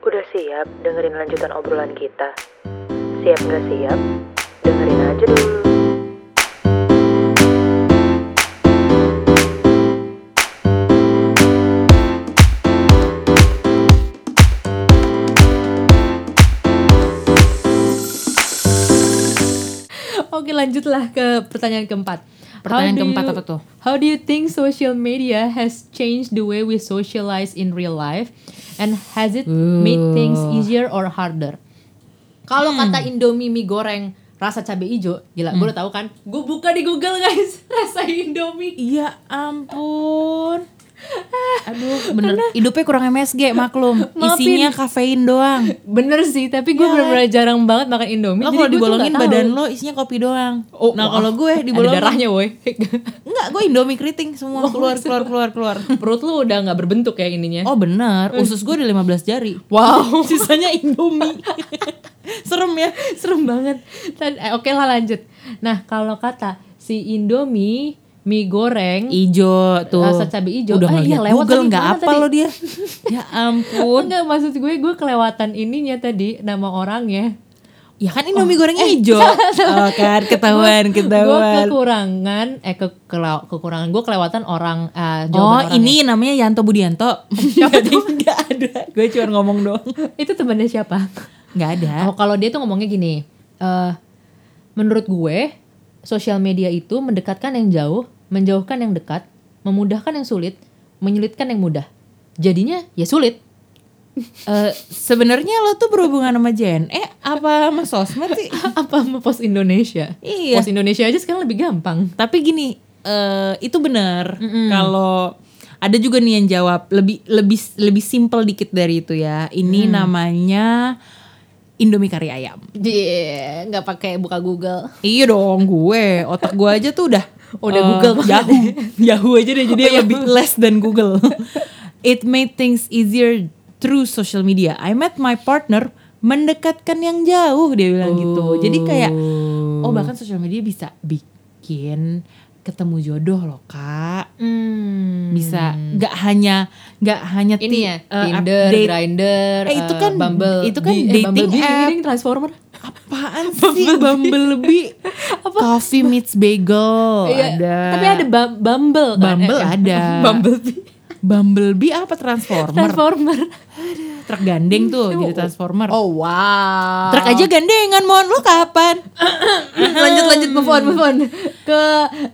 Udah siap dengerin lanjutan obrolan kita? Siap nggak siap? Dengerin aja dulu. Oke lanjutlah ke pertanyaan keempat. Pertanyaan do keempat you- apa tuh? How do you think social media has changed the way we socialize in real life? And has it made things easier or harder? Kalau kata Indomie mie goreng rasa cabai hijau, gila, gue udah tahu kan? Gue buka di Google guys, rasa Indomie. Iya ampun. Aduh, bener. Hidupnya kurang MSG, maklum. Maafin. Isinya kafein doang. Bener sih, tapi gue Iya. bener-bener jarang banget makan Indomie. Lo kalau dibolongin badan lo isinya kopi doang. Oh, nah kalau gue ada dibolongin darahnya woi. Enggak, gue Indomie keriting semua keluar keluar keluar keluar. Perut lu udah nggak berbentuk ya ininya. Oh bener, usus gue ada 15 jari. Wow. Sisanya Indomie. Serem ya. Serem banget. Eh, Oke lah lanjut. Nah kalau kata si Indomie mie goreng Ijo tuh. Rasa cabai ijo. Udah Ah, iya, lewat Google nggak apa lo dia. ya ampun. Enggak maksud gue gue kelewatan ininya tadi nama orangnya. Ya kan Indomie goreng ijo. Oh kan ketahuan Gue ketahuan. kekurangan eh ke, kekurangan gue kelewatan orang eh, jawaban Oh orangnya. ini namanya Yanto Budianto. Siapa tuh? Gak ada. Gue cuma ngomong doang. itu temannya siapa? Gak ada. Oh kalau dia tuh ngomongnya gini, eh menurut gue sosial media itu mendekatkan yang jauh, menjauhkan yang dekat, memudahkan yang sulit, menyulitkan yang mudah. Jadinya ya sulit. Eh, Sebenarnya lo tuh berhubungan sama JNE apa sama sosmed sih? Apa sama Pos Indonesia? Iya. Pos Indonesia aja sekarang lebih gampang. Tapi gini, eh itu benar. Kalau ada juga nih yang jawab lebih lebih lebih simple dikit dari itu ya. Ini namanya Indomie kari ayam. Dia nggak pakai buka Google. Iya dong, gue otak gue aja tuh udah Udah eh, Google banget. Yahoo, Yahoo aja deh jadi lebih less than Google. It made things easier through social media. I met my partner mendekatkan yang jauh dia bilang gitu. Jadi kayak oh bahkan social media bisa bikin ketemu jodoh loh kak. Hmm. Bisa nggak hanya nggak hanya Ini ya, eh, Tinder, update. Grindr, Eh, itu eh, kan- Bumble, itu kan eh, dating Bumblebee, app. ini Transformer. Apaan sih Bumblebee? Coffee meets bagel Iya, ada. Tapi ada Bum- Bumble kan? Bumble Eh, ada. Bumblebee. Bumblebee apa Transformer? Transformer. Truk gandeng tuh jadi Transformer. Oh wow. Truk aja gandengan, Mon. Lu kapan? lanjut lanjut move on move on ke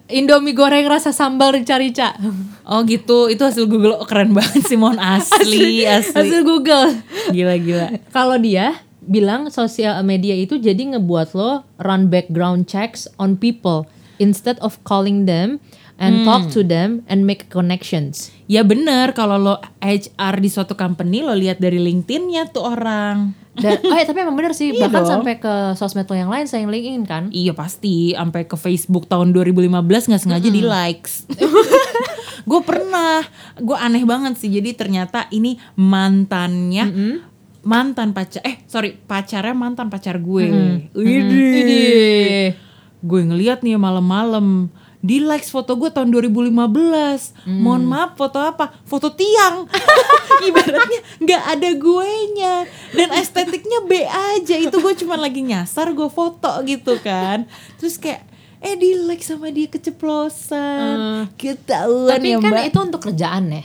Indomie goreng rasa sambal rica-rica. Oh gitu, itu hasil Google Oh, keren banget sih, Mon. Asli, asli. Hasil Google. Gila, gila. Kalau dia bilang sosial media itu jadi ngebuat lo run background checks on people instead of calling them and talk to them and make connections. Ya bener, kalau lo HR di suatu company, lo lihat dari LinkedIn-nya tuh orang. Dan oh ya tapi emang bener sih Iya bahkan dong. sampai ke sosmed lo yang lain sayang LinkedIn kan. Iya pasti, sampai ke Facebook tahun 2015 nggak sengaja di likes. gue pernah, gue aneh banget sih. Jadi ternyata ini mantannya mantan pacar, eh sorry pacarnya mantan pacar gue. Widih. Gue ngeliat nih malam-malam di likes foto gue tahun 2015. Mohon maaf foto apa? Foto tiang. Ibaratnya nggak ada gue nya dan estetiknya B aja. Itu gue cuma lagi nyasar gue foto gitu kan. Terus kayak eh di like sama dia keceplosan. Ketahuan Tapi ya kan mbak. itu untuk kerjaan ya.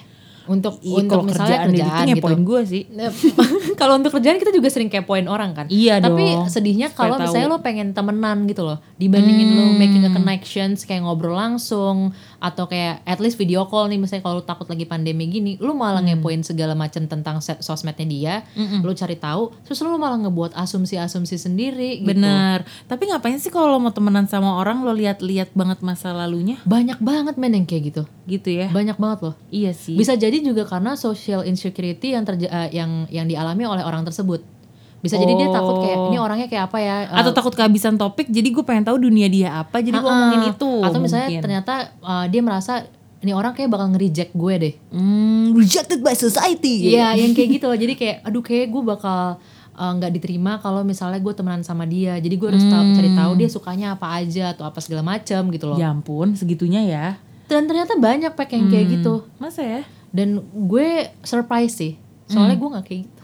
Untuk Ih, untuk kalau misalnya kerjaan, kerjaan gitu. ngepoin gue sih. Kalau untuk kerjaan kita juga sering kepoin orang kan. Iya Tapi dong. sedihnya kalau tahu. misalnya lo pengen temenan gitu loh, dibandingin lo making a connections kayak ngobrol langsung atau kayak at least video call nih misalnya kalau takut lagi pandemi gini, lo malah ngepoin segala macam tentang set sosmednya dia, lo cari tahu, terus lo malah ngebuat asumsi-asumsi sendiri gitu. Bener. Tapi ngapain sih kalau mau temenan sama orang lo lihat-lihat banget masa lalunya? Banyak banget men yang kayak gitu. Gitu ya. Banyak banget loh. Iya sih. Bisa jadi juga karena social insecurity yang terja eh, yang yang dialami oleh orang tersebut. Bisa jadi dia takut kayak ini orangnya kayak apa ya? eh, Atau takut kehabisan topik jadi gue pengen tahu dunia dia apa jadi gue Ah, ngomongin itu. Atau misalnya mungkin. ternyata uh, dia merasa ini orang kayak bakal nge-reject gue deh. Hmm, rejected by society. Iya, yang kayak gitu loh. Jadi kayak aduh kayak gue bakal uh, nggak diterima kalau misalnya gue temenan sama dia. Jadi gue harus tahu cari tahu dia sukanya apa aja atau apa segala macam gitu loh. Ya ampun, segitunya ya. Dan ternyata banyak pack yang kayak gitu. Masa ya? Dan gue surprise sih. Soalnya gue nggak kayak gitu.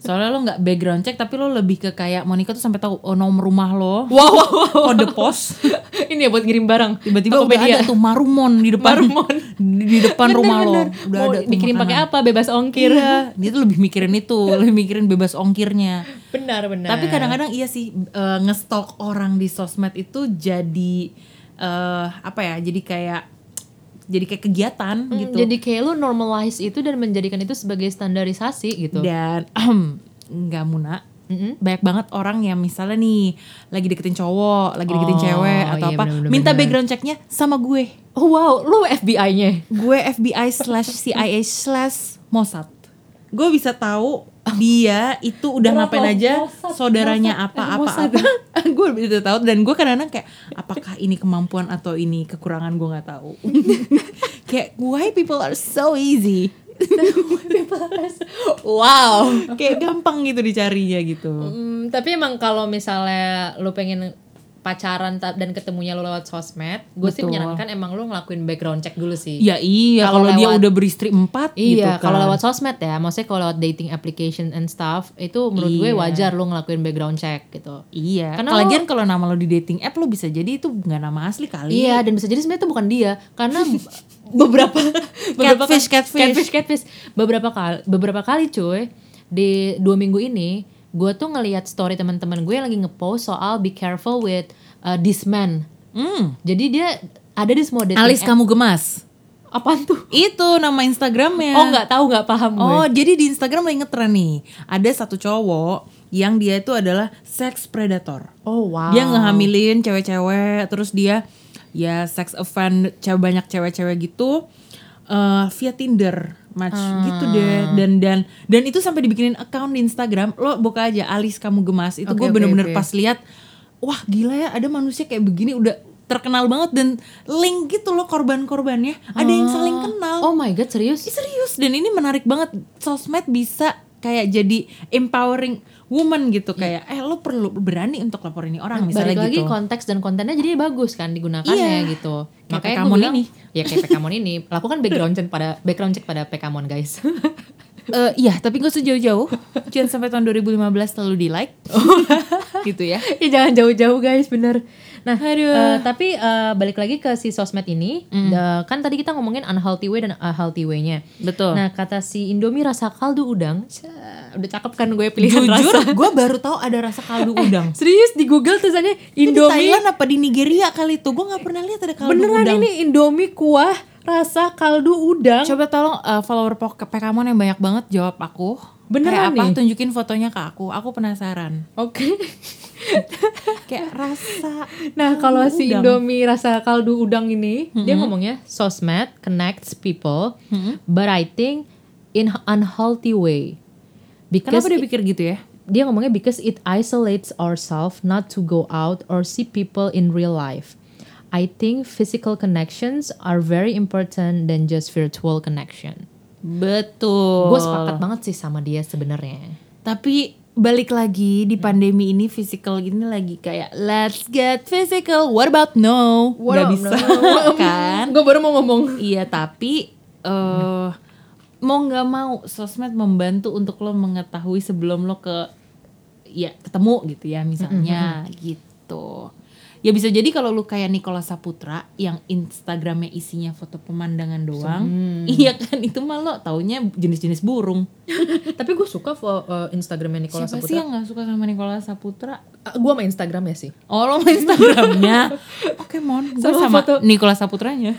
Soalnya lo nggak background check tapi lo lebih ke kayak Monica tuh sampai tahu oh, nomor rumah lo, Wow, wow, wow. kode pos. Ini ya buat ngirim barang. Tiba-tiba udah ada tuh marumon di depan Marumon. di, depan Bener, rumah lo. bener. Udah Mau ada tuh dikirim pakai apa? Bebas ongkir. Iya, dia tuh lebih mikirin itu, lebih mikirin bebas ongkirnya. Benar, benar. Tapi kadang-kadang iya sih eh, ngestok orang di sosmed itu jadi eh apa ya? Jadi kayak jadi kayak kegiatan Hmm, gitu. Jadi kayak lu normalize itu dan menjadikan itu sebagai standarisasi gitu. Dan nggak muna. Mm-mm. Banyak banget orang yang misalnya nih lagi deketin cowok, lagi deketin Oh, cewek atau iya, apa, bener-bener. minta background checknya sama gue. Oh wow, lu FBI-nya. Gue FBI slash CIA slash Mossad. Gue bisa tahu dia itu udah ngapain aja, saudaranya apa apa apa. gue bisa tahu dan gue kadang-kadang kayak apakah ini kemampuan atau ini kekurangan gue nggak tahu. kayak why people are so easy. wow. kayak gampang gitu dicarinya gitu. Hmm, tapi emang kalau misalnya lu pengen pacaran dan ketemunya lu lewat sosmed, gue sih menyarankan emang lu ngelakuin background check dulu sih. Ya iya Kalau dia udah beristri empat gitu Iya, kan. kalau lewat sosmed ya, maksudnya kalau lewat dating application and stuff, itu menurut gue Iya. wajar lu ngelakuin background check gitu. Iya. Karena lo- kalau nama lo di dating app lo bisa jadi itu nggak nama asli kali. Iya, dan bisa jadi sebenarnya itu bukan dia, karena beberapa beberapa Catfish, catfish. catfish, catfish. beberapa kali, beberapa kali cuy di dua minggu ini, gue tuh ngelihat story teman-teman gue yang lagi ngepost soal be careful with uh, this man. Hmm. Jadi dia ada di semua dating Alis app. kamu gemas. Apaan tuh? Itu nama Instagramnya. Oh nggak tahu nggak paham gue. Oh, jadi di Instagram lagi ngetren nih. Ada satu cowok yang dia itu adalah sex predator. Oh wow. Dia ngehamilin cewek-cewek, terus dia ya sex offend cewek banyak cewek-cewek gitu eh, via Tinder match Ah. gitu deh. Dan dan dan itu sampai dibikinin account di Instagram. Lo buka aja alis kamu gemas. Itu Oke, gue bener-bener oke. pas lihat wah gila ya ada manusia kayak begini. Udah terkenal banget dan link gitu loh korban-korbannya. Ada yang saling kenal. Oh my god serius? Serius. Dan ini menarik banget. Sosmed bisa kayak jadi empowering woman gitu kayak eh lo perlu berani untuk lapor ini orang misalnya Balik lagi gitu konteks dan kontennya jadi bagus kan digunakannya Iya. gitu. Kayak Makanya gue Pekamon bilang, ini. ya kayak Pekamon ini, lakukan background check pada background check pada Pekamon guys. Eh, iya tapi gak usah jauh-jauh jangan sampai tahun 2015 selalu di like gitu ya ya jangan jauh-jauh guys, bener. Nah, Aduh. eh, tapi eh, balik lagi ke si sosmed ini, eh, kan tadi kita ngomongin unhealthy way dan uh, healthy way-nya. betul Nah, kata si Indomie rasa kaldu udang, udah cakep kan gue pilihan jujur rasa. gue baru tahu ada rasa kaldu udang Serius di Google tulisannya Itu di Indomie Thailand apa di Nigeria kali itu gue nggak pernah lihat ada kaldu Beneran udang ini Indomie kuah rasa kaldu udang. coba tolong eh, follower Pekamon yang banyak banget jawab aku Beneran Kayak apa nih? tunjukin fotonya ke aku aku penasaran Oke. kayak rasa Nah, kalau si udang. Indomie rasa kaldu udang ini, dia ngomongnya sosmed connects people, but I think in unhealthy way. Because kenapa dia it- pikir gitu ya dia ngomongnya because it isolates ourselves not to go out or see people in real life. I think physical connections are very important than just virtual connection. Betul Gue sepakat banget sih sama dia sebenarnya. Tapi balik lagi di pandemi ini physical gini lagi kayak let's get physical. What about no? Gak bisa kan? Gue baru mau ngomong. Iya tapi eh mau nggak mau sosmed membantu untuk lo mengetahui sebelum lo ke ya ketemu gitu ya misalnya gitu. Ya bisa jadi kalau lu kayak Nicola Saputra yang Instagramnya isinya foto pemandangan doang, iya kan itu mah lo taunya jenis-jenis burung. Tapi gue suka uh, Instagramnya Nicola Siapa Saputra. sih yang gak suka sama Nicola Saputra? gue main Instagramnya sih. Oh lo main Instagramnya? Oke mon, gue Sama sama, foto- Nicola Saputranya.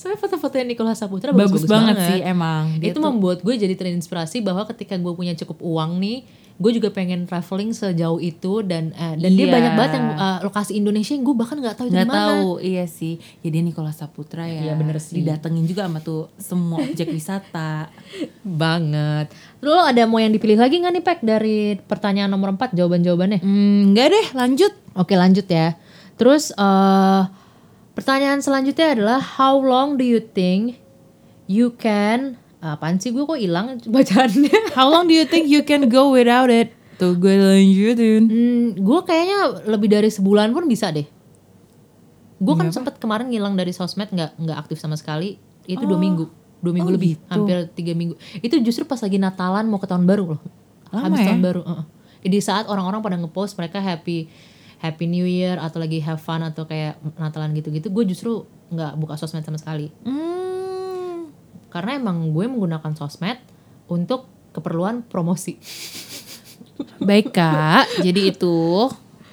Soalnya foto-fotonya Nicola Saputra bagus, bagus, banget, sih emang. Dia Itu membuat gue jadi terinspirasi bahwa ketika gue punya cukup uang nih, gue juga pengen traveling sejauh itu dan eh, dan dia Iya. banyak banget yang eh, lokasi Indonesia yang gue bahkan nggak tahu itu nggak tahu iya sih ya dia Nicola Saputra ya Iya, bener sih. didatengin juga sama tuh semua objek wisata Banget. Lo ada mau yang dipilih lagi nggak nih Pek dari pertanyaan nomor 4 jawaban-jawabannya? hmm, enggak deh lanjut Oke lanjut ya. Terus eh pertanyaan selanjutnya adalah how long do you think you can apaan sih gue kok hilang bacaannya? how long do you think you can go without it tuh gue lanjutin Hmm, gue kayaknya lebih dari sebulan pun bisa deh. Gue kan sempet kemarin ngilang dari sosmed nggak nggak aktif sama sekali. Itu dua minggu, dua minggu Oh, lebih, gitu. hampir tiga minggu. Itu justru pas lagi Natalan mau ke tahun baru loh. Lama habis ya? tahun baru. heeh. Di saat orang-orang pada ngepost mereka happy Happy New Year atau lagi have fun atau kayak Natalan gitu-gitu, gue justru nggak buka sosmed sama sekali. Hmm. Karena emang gue menggunakan sosmed untuk keperluan promosi. Baik kak, jadi itu.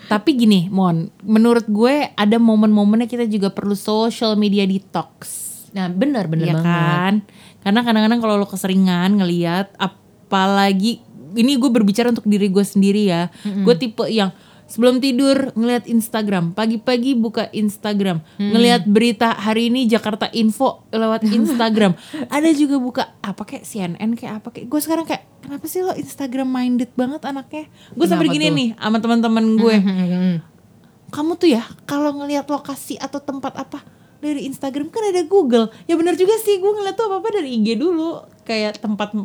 Tapi gini, Mon, menurut gue ada momen-momennya kita juga perlu social media detox. Nah, benar benar Iya banget. kan? Karena kadang-kadang kalau lo keseringan ngeliat, apalagi ini gue berbicara untuk diri gue sendiri ya. Gue tipe yang sebelum tidur ngeliat Instagram, pagi-pagi buka Instagram, ngeliat berita hari ini Jakarta Info lewat Instagram. Ada juga buka apa kayak CNN kayak apa kayak gue sekarang kayak kenapa sih lo Instagram minded banget anaknya? Gue sampai gini tuh? nih sama teman-teman gue Hmm. kamu tuh ya kalau ngelihat lokasi atau tempat apa dari Instagram kan ada Google ya benar juga sih gue ngeliat tuh apa apa dari IG dulu kayak tempat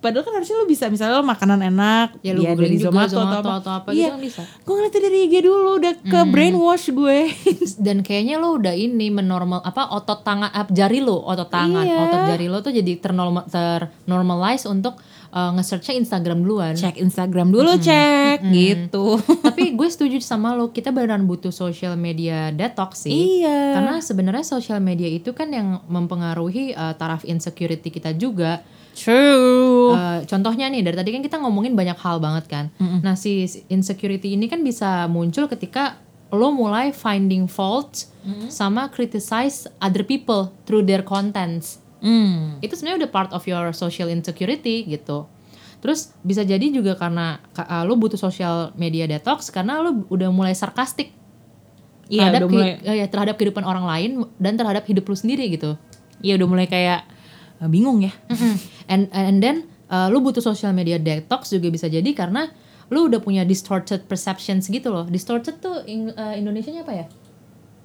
padahal kan harusnya lo bisa misalnya lo makanan enak Ya lu ya dari juga Zomato, Zomato atau apa, atau apa iya gitu kan bisa. gue ngeliatnya dari IG dulu udah ke brainwash gue. Dan kayaknya lo udah ini menormal apa otot tangan jari lo otot tangan. Iya. otot jari lo tuh jadi ternormal ternormalize untuk uh, nge-searchnya Instagram duluan. Cek Instagram dulu cek. Gitu. Tapi gue setuju sama lo kita beneran butuh social media detox sih. Iya. Karena sebenarnya social media itu kan yang mempengaruhi uh, taraf insecurity kita juga true Uh, contohnya nih dari tadi kan kita ngomongin banyak hal banget kan. Nah si insecurity ini kan bisa muncul ketika lo mulai finding fault sama criticize other people through their contents. Hmm. Itu sebenarnya udah part of your social insecurity gitu. Terus bisa jadi juga karena ka- uh, lo butuh social media detox karena lo udah mulai sarkastik Iya, terhadap, udah mulai- eh, ya, terhadap kehidupan orang lain dan terhadap hidup lo sendiri gitu. Iya udah mulai kayak bingung ya. And and then uh, lu butuh social media detox juga bisa jadi karena lu udah punya distorted perceptions gitu loh. Distorted tuh ing, uh, Indonesianya apa ya?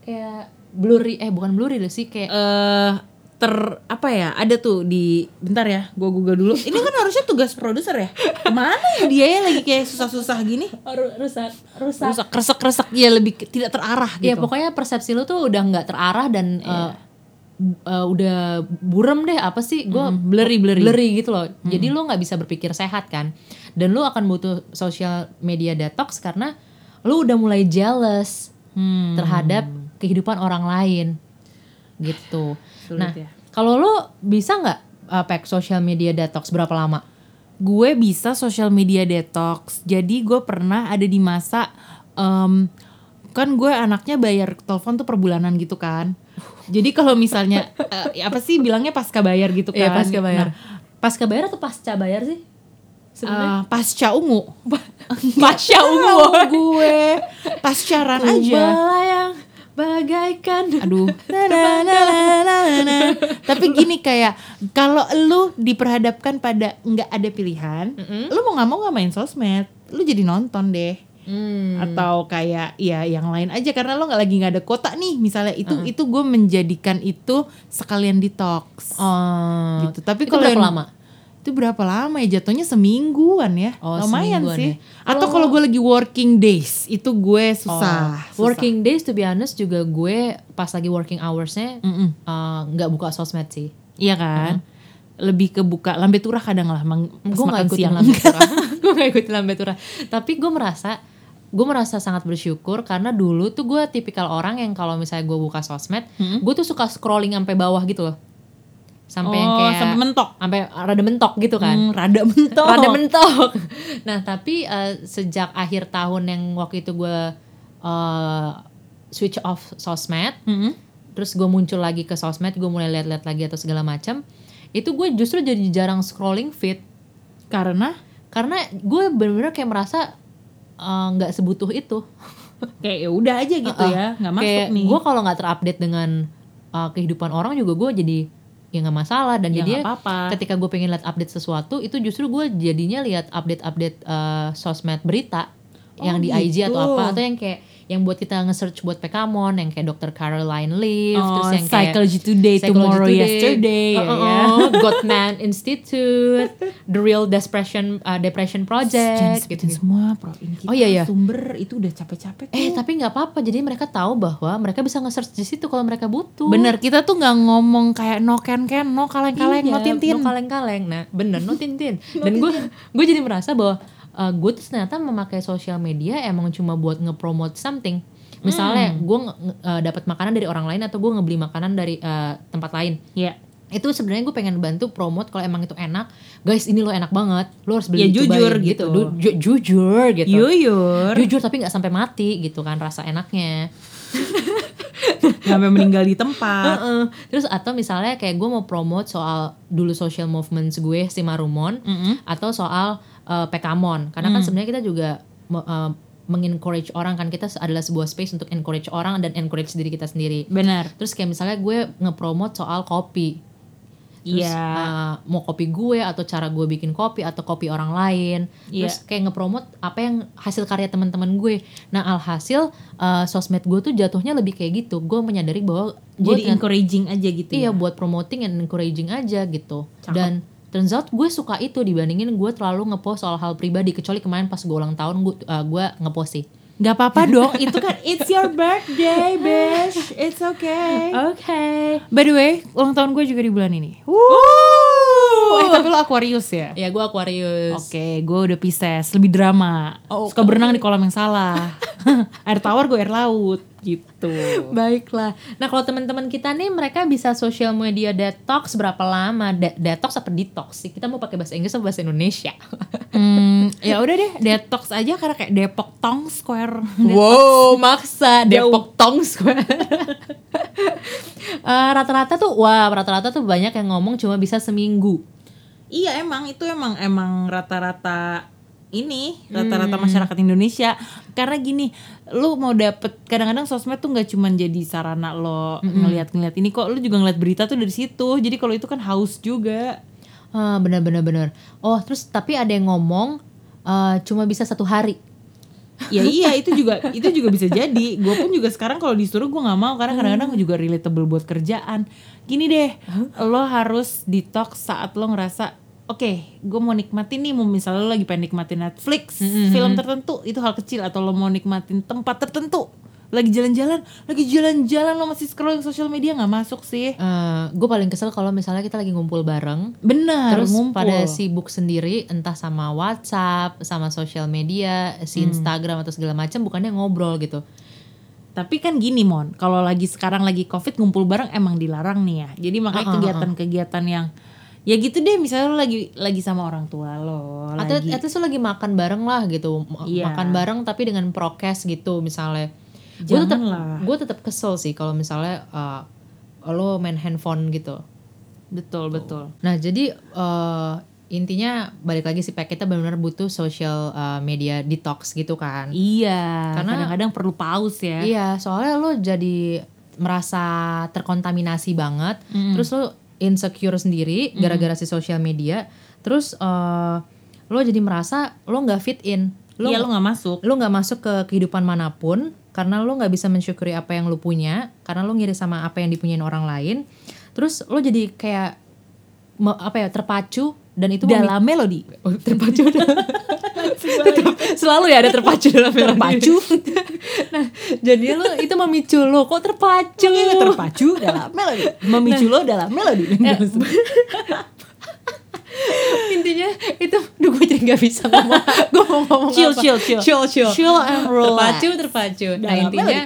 Kayak blurry eh bukan blurry loh sih kayak eh ter apa ya ada tuh di bentar ya gua google dulu ini kan harusnya tugas produser ya mana ya dia ya lagi kayak susah-susah gini ru- rusak rusak. rusak kresek kresek ya lebih tidak terarah Ya gitu pokoknya persepsi lu tuh udah nggak terarah dan uh, uh, udah burem deh apa sih gue blurry blurry blurry gitu loh. Jadi lu nggak bisa berpikir sehat kan. Dan lu akan butuh social media detox karena lu udah mulai jealous Hmm. terhadap kehidupan orang lain. Gitu. Sulit nah, ya. kalau lu bisa nggak uh, pack social media detox berapa lama? gue bisa social media detox jadi gue pernah ada di masa em, kan gue anaknya bayar telepon tuh per bulanan gitu kan jadi kalau misalnya eh, apa sih bilangnya pasca bayar gitu kan. Iya, pasca bayar. Nah, pasca bayar atau pasca bayar sih? Sebenarnya? Eh, pasca ungu. Pasca ungu. gue. Pascaran aja. Melayang bagaikan. Aduh. Na, na, na, na, na, na. tapi gini kayak kalau lu diperhadapkan pada nggak ada pilihan lu mau nggak mau nggak main sosmed. Lu jadi nonton deh Hmm. atau kayak ya yang lain aja karena lo nggak lagi nggak ada kota nih misalnya itu itu gue menjadikan itu sekalian detox Oh, gitu tapi kalau yang- lama? itu berapa lama ya jatuhnya semingguan ya Oh, lumayan semingguan sih ya. atau kalau gue lagi working days itu gue susah, susah. Oh, Working days to be honest juga gue pas lagi working hoursnya eh, nggak buka sosmed sih. iya kan lebih ke buka lambe turah kadang lah Gue nggak siang lambe turah. gue nggak ikutin lambe turah. Tapi gue merasa gue merasa sangat bersyukur karena dulu tuh gue tipikal orang yang kalau misalnya gue buka sosmed, gue tuh suka scrolling sampai bawah gitu loh. Sampai yang Oh, kayak sampai mentok. sampai rada mentok gitu kan. Hmm, rada mentok rada mentok. Nah tapi eh, sejak akhir tahun yang waktu itu gue eh, switch off sosmed, Mm-mm. terus gue muncul lagi ke sosmed, gue mulai lihat-lihat lagi atau segala macam, itu gue justru jadi jarang scrolling feed karena karena gue bener-bener kayak merasa eh, nggak sebutuh itu. kayak ya udah aja gitu Uh-uh. ya nggak masuk kayak nih gue kalau nggak terupdate dengan eh, kehidupan orang juga gue jadi ya nggak masalah dan Ya, jadi apa-apa. ketika gue pengen lihat update sesuatu itu justru gue jadinya lihat update-update eh, sosmed berita Oh, yang di IG atau gitu. apa atau yang kayak yang buat kita nge-search buat Pekamon yang kayak Dr. Caroline Leaf Oh, terus yang kayak Psychology Today, Psychology Tomorrow Today, Yesterday, uh, ya. uh, Gottman Institute The Real Depression uh, Depression Jangan Project sebutin gitu semua proin kita Oh, iya, iya. sumber itu udah capek-capek Eh tapi nggak apa-apa jadi mereka tahu bahwa mereka bisa nge-search di situ kalau mereka butuh. Bener, kita tuh nggak ngomong kayak no ken ken, no kaleng kaleng, Iya, no tintin. no kaleng-kaleng. Nah, bener no tintin. Dan gue gue jadi merasa bahwa uh, gue tuh ternyata memakai sosial media emang cuma buat nge-promote something. Misalnya Hmm. gue uh, dapat makanan dari orang lain atau gue ngebeli makanan dari uh, tempat lain. Iya. Itu sebenarnya gue pengen bantu promote kalau emang itu enak. Guys, ini lo enak banget. Lo harus beli Ya, cobain jujur gitu. Du- ju- jujur gitu. Yuyur, Jujur tapi nggak sampai mati gitu kan rasa enaknya. sampai meninggal di tempat. Heeh. Terus atau misalnya kayak gue mau promote soal dulu social movements gue si Marumon Mm-mm. atau soal uh, Pekamon karena kan sebenarnya kita juga uh, mengencourage orang kan kita adalah sebuah space untuk encourage orang dan encourage diri kita sendiri. Benar. Terus kayak misalnya gue ngepromote soal kopi. Terus Iya. uh, mau kopi gue atau cara gue bikin kopi atau kopi orang lain. Iya. Terus kayak ngepromote apa yang hasil karya teman-teman gue. Nah alhasil uh, sosmed gue tuh jatuhnya lebih kayak gitu. Gue menyadari bahwa gue Jadi encouraging aja gitu. Iya ya. buat promoting and encouraging aja gitu. Cakep. Dan turns out gue suka itu dibandingin gue terlalu ngepost soal hal pribadi kecuali kemarin pas gue ulang tahun gue uh, gue ngepost sih. Gak apa-apa dong, itu kan it's your birthday, bitch. It's okay. Oke. By the way, ulang tahun gue juga di bulan ini. Wuh. Eh tapi lo Aquarius ya? Ya gue Aquarius. Oke, gue udah Pisces, lebih drama. Oh, Suka berenang di kolam yang salah. air tawar gue air laut gitu. Baiklah. Nah kalau teman-teman kita nih mereka bisa social media detox berapa lama? De- detox apa detox sih? Kita mau pakai bahasa Inggris atau bahasa Indonesia? Hmm, ya udah deh, detox aja karena kayak Depok Tong Square. Wow, maksa Depok Tong Square. Eh, rata-rata tuh, wah rata-rata tuh banyak yang ngomong cuma bisa seminggu. Iya emang itu emang emang rata-rata ini rata-rata masyarakat Indonesia. Karena gini lu mau dapet kadang-kadang sosmed tuh nggak cuman jadi sarana lo ngeliat-ngeliat ini kok lu juga ngeliat berita tuh dari situ. Jadi kalau itu kan haus juga. Ah, bener-bener bener. Oh, terus tapi ada yang ngomong eh, cuma bisa satu hari. ya iya itu juga itu juga bisa jadi. Gue pun juga sekarang kalau disuruh gue nggak mau karena kadang-kadang juga relatable buat kerjaan. Gini deh lo harus detox saat lo ngerasa oke gue mau nikmatin nih mau misalnya lo lagi pengen nikmatin Netflix film tertentu itu hal kecil atau lo mau nikmatin tempat tertentu lagi jalan-jalan lagi jalan-jalan lo masih scrolling sosial media nggak masuk sih gue paling kesel kalau misalnya kita lagi ngumpul bareng, benar terus ngumpul. pada sibuk sendiri, entah sama WhatsApp, sama sosial media, si Instagram atau segala macam, bukannya ngobrol gitu. Tapi kan gini Mon, kalau lagi sekarang lagi covid ngumpul bareng emang dilarang nih ya. Jadi makanya Uh-uh, kegiatan-kegiatan yang ya gitu deh misalnya lo lagi lagi sama orang tua lo Atau lagi at least lo lagi makan bareng lah gitu, Iya. makan bareng tapi dengan prokes gitu misalnya. Gue tetap gue tetap kesel sih kalau misalnya uh, lo main handphone gitu. betul betul. Nah jadi eh, intinya balik lagi sih Pak kita benar-benar butuh social eh, media detox gitu kan. Iya, Karena- kadang-kadang perlu pause ya. Iya soalnya lo jadi merasa terkontaminasi banget, terus lo insecure sendiri gara-gara si social media, terus eh, lo jadi merasa lo nggak fit in, lo Iya lo nggak masuk. lo nggak masuk ke kehidupan mana pun karena lo nggak bisa mensyukuri apa yang lo punya karena lo ngiri sama apa yang dipunyain orang lain. Terus lo jadi kayak apa ya terpacu dan itu memi- Dalam melodi. Oh, terpacu Tetap- selalu ya ada terpacu dalam film Terpacu. nah jadi lo itu memicu lo kok terpacu Makanya terpacu dalam melodi. Memicu lo dalam melodi. intinya itu duh gue jadi nggak bisa ngomong gue mau ngomong Chill, apa. chill, chill. chill chill Chill and relax. terpacu terpacu nah Dalam intinya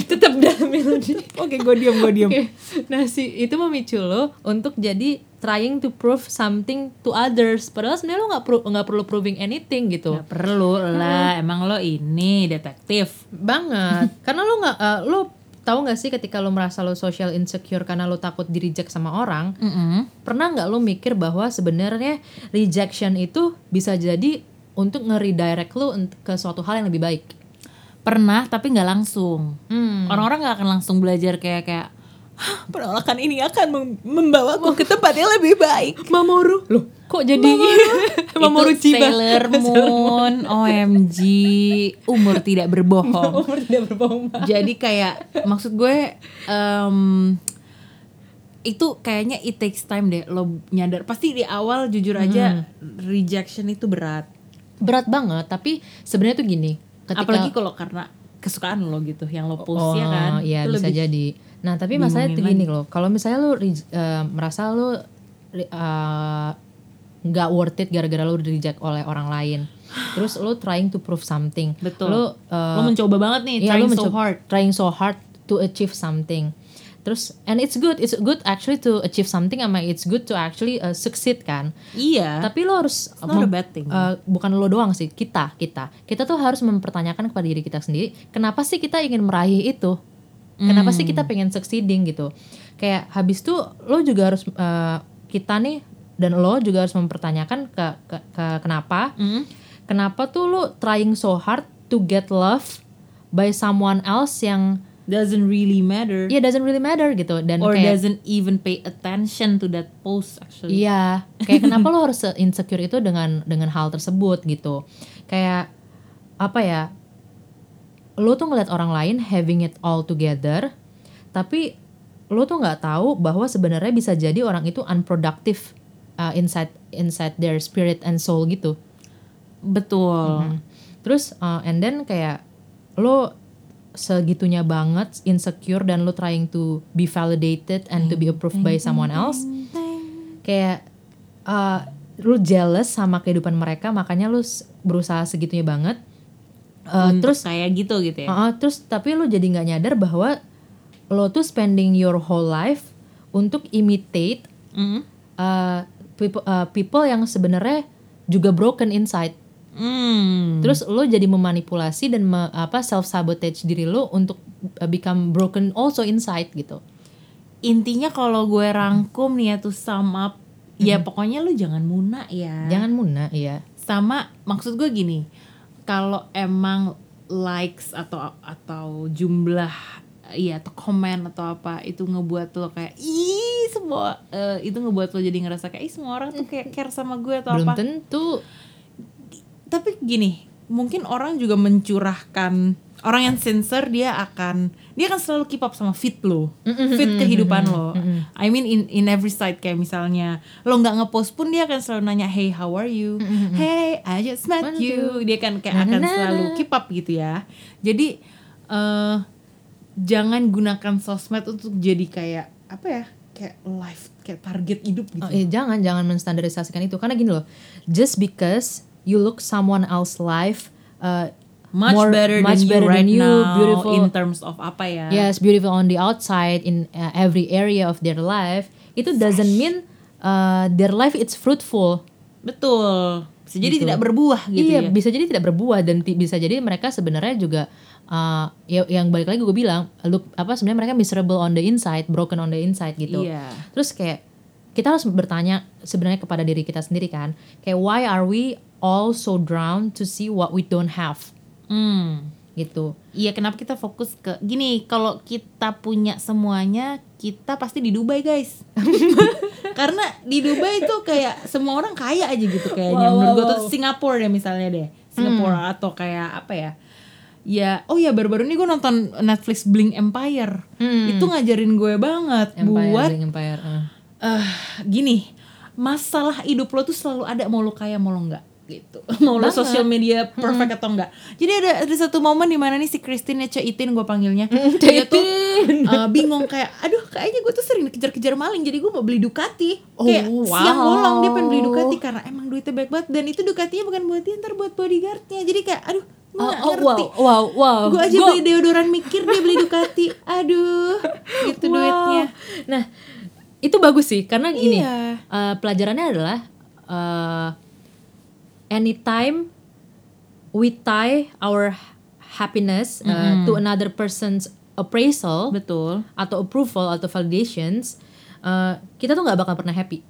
tetap dalam melodi Oke, gue diam, gue diam. Oke. Nah, si itu memicu lo untuk jadi trying to prove something to others. Padahal sebenarnya lo nggak perlu nggak perlu proving anything gitu. Gak perlu lah, emang lo ini detektif. Banget. Karena lo nggak eh, lo tahu nggak sih ketika lo merasa lo social insecure karena lo takut di reject sama orang, pernah nggak lo mikir bahwa sebenarnya rejection itu bisa jadi untuk nge-redirect lo ke suatu hal yang lebih baik. Pernah tapi nggak langsung. Hmm. Orang-orang nggak akan langsung belajar kayak kayak "Hah, penolakan ini akan mem- membawaku ke tempat yang lebih baik. Mamoru. Loh, Kok jadi Mamoru Itu Chiba? Sailor Moon, OMG, umur tidak berbohong. Umur tidak berbohong. Jadi kayak maksud gue em, itu kayaknya it takes time deh lo nyadar. Pasti di awal jujur aja rejection itu berat. Berat banget, tapi sebenarnya tuh gini. Ketika, Apalagi kalau karena kesukaan lo gitu yang lo post oh, ya kan. Iya Itu bisa lebih- jadi. Nah tapi masalahnya tuh gini loh. Kalau misalnya lu re- eh, merasa lu re- eh, nggak worth it gara-gara lu reject oleh orang lain. Terus lu trying to prove something. Betul. Lu eh, lo mencoba banget nih, Iya, trying lu so mencoba- hard. trying so hard to achieve something. Terus and it's good, it's good actually to achieve something sama it's good to actually uh, succeed kan. Iya. Tapi lo harus not a bad thing. uh, bukan lo doang sih, kita, kita. Kita tuh harus mempertanyakan kepada diri kita sendiri, kenapa sih kita ingin meraih itu? Kenapa sih kita pengen succeeding gitu? Kayak habis itu lo juga harus uh, kita nih dan lo juga harus mempertanyakan ke, ke, ke- kenapa? Hmm? Kenapa tuh lo trying so hard to get love by someone else yang doesn't really matter ya doesn't really matter gitu dan or kayak doesn't even pay attention to that post actually. Iya, kayak kenapa lo harus insecure itu dengan dengan hal tersebut gitu. Kayak apa ya? Lo tuh ngeliat orang lain having it all together, tapi lo tuh nggak tahu bahwa sebenarnya bisa jadi orang itu unproductive uh, inside inside their spirit and soul gitu. Betul. Hmm. Terus uh, and then kayak lo segitunya banget insecure dan lo trying to be validated and to be approved by someone else kayak uh, lu jealous sama kehidupan mereka makanya s- berusaha segitunya banget Uh, terus kayak gitu gitu ya. uh, terus tapi lu jadi nggak nyadar bahwa lo tuh spending your whole life untuk imitate Mm. uh, people, uh, people yang sebenarnya juga broken inside Hmm. terus lo jadi memanipulasi dan me- apa self sabotage diri lo untuk uh, become broken also inside gitu Intinya kalau gue rangkum nih ya tuh sum up, ya pokoknya lu jangan muna ya. jangan muna iya Sama maksud gue gini, kalau emang likes atau atau jumlah iya atau komen atau apa itu ngebuat lo kayak ih semua eh, itu ngebuat lo jadi ngerasa kayak ih semua orang tuh kayak care sama gue atau belum apa. tentu. Tapi gini mungkin orang juga mencurahkan orang yang sincere dia akan dia akan selalu keep up sama fit lo. Fit kehidupan lo. I mean in in every side kayak misalnya lo nggak ngepost pun dia akan selalu nanya hey how are you? Hey I just met you. dia kan kayak akan selalu keep up gitu ya. Jadi eh jangan gunakan sosmed untuk jadi kayak apa ya kayak life kayak target hidup gitu. Oh, eh, jangan jangan menstandarisasikan itu. Karena gini loh just because you look someone else life uh, much more- better much than you better right than you, now beautiful in terms of apa ya yes beautiful on the outside in uh, every area of their life itu doesn't mean uh, their life it's fruitful Betul. Bisa jadi Gitu. tidak berbuah gitu iya ya. bisa jadi tidak berbuah dan bisa jadi mereka sebenarnya juga uh, ya, yang balik lagi gue bilang look apa sebenarnya mereka miserable on the inside broken on the inside gitu Iya. terus kayak kita harus bertanya sebenarnya kepada diri kita sendiri kan kayak why are we all so drowned to see what we don't have Hmm. gitu Iya, kenapa kita fokus ke gini, kalau kita punya semuanya, kita pasti di Dubai, guys. Karena di Dubai itu kayak semua orang kaya aja gitu kayaknya. Wow, Menurut gue wow, tuh. Singapura deh misalnya deh. Singapura atau kayak apa ya? Ya, oh ya baru-baru ini gue nonton Netflix Blink Empire. Itu ngajarin gue banget empire buat Bling empire uh. eh gini masalah hidup lo tuh selalu ada mau lo kaya mau lo enggak gitu. Mau lo sosial media perfect atau enggak? Jadi ada ada satu momen di mana nih si Christine ya Ceitin gue panggilnya. Mm, dia tuh eh, bingung kayak aduh kayaknya gue tuh sering dikejar-kejar maling jadi gue mau beli Ducati. Kayak Oh, siang wow. bolong dia pengen beli Ducati karena emang duitnya banyak banget. Dan itu Ducatinya bukan buat dia ntar buat bodyguardnya. Jadi kayak aduh gue oh, oh, ngerti. wow wow wow. Gue aja Gua- beli deodoran mikir dia beli Ducati. Aduh gitu Wow. duitnya. Nah, itu bagus sih karena gini. Iya. eh, pelajarannya adalah eh, anytime we tie our happiness eh, to another person's appraisal betul atau approval atau validations, eh, kita tuh nggak bakal pernah happy.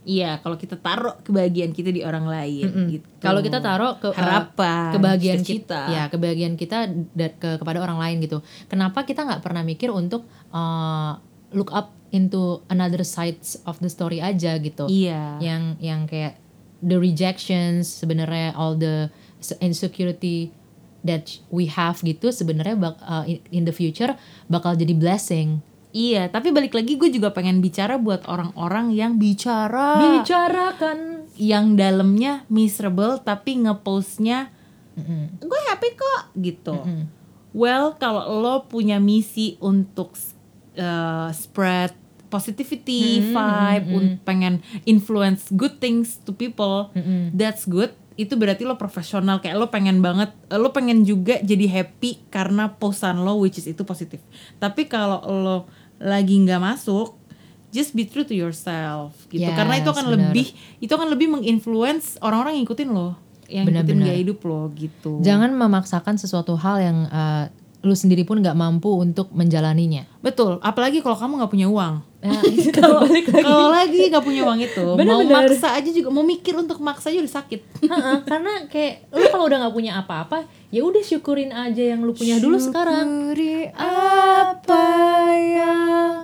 Iya, kalau kita taruh kebahagiaan kita di orang lain gitu. Kalau kita taruh ke harapan, kebahagiaan cita-cita. kita, ya kebahagiaan kita ke, kepada orang lain gitu. Kenapa kita nggak pernah mikir untuk uh, look up into another sides of the story aja gitu Iya. yang yang kayak the rejections sebenarnya all the insecurity that we have gitu sebenarnya bak- uh, in- the future bakal jadi blessing. Iya, tapi balik lagi gue juga pengen bicara buat orang-orang yang bicara. Bicarakan. Yang dalamnya miserable tapi ngepostnya gue happy kok gitu. Well, kalau lo punya misi untuk uh, spread positivity vibe, un- pengen influence good things to people, that's good. Itu berarti lo profesional kayak lo pengen banget, lo pengen juga jadi happy karena posan lo which is itu positif. Tapi kalau lo lagi nggak masuk, just be true to yourself gitu. karena itu Yes, akan benar. lebih itu akan lebih menginfluence orang-orang yang ngikutin lo, yang ngikutin Benar-benar. gaya hidup lo gitu. jangan memaksakan sesuatu hal yang uh, lu sendiri pun nggak mampu untuk menjalaninya Betul, apalagi kalau kamu nggak punya uang. Nah. Kalau lagi nggak punya uang itu, mau Bener-bener. maksa aja juga, mau mikir untuk maksa aja udah sakit. Karena kayak lu kalau udah nggak punya apa-apa ya udah syukurin aja yang lu punya dulu sekarang Syukuri apa yang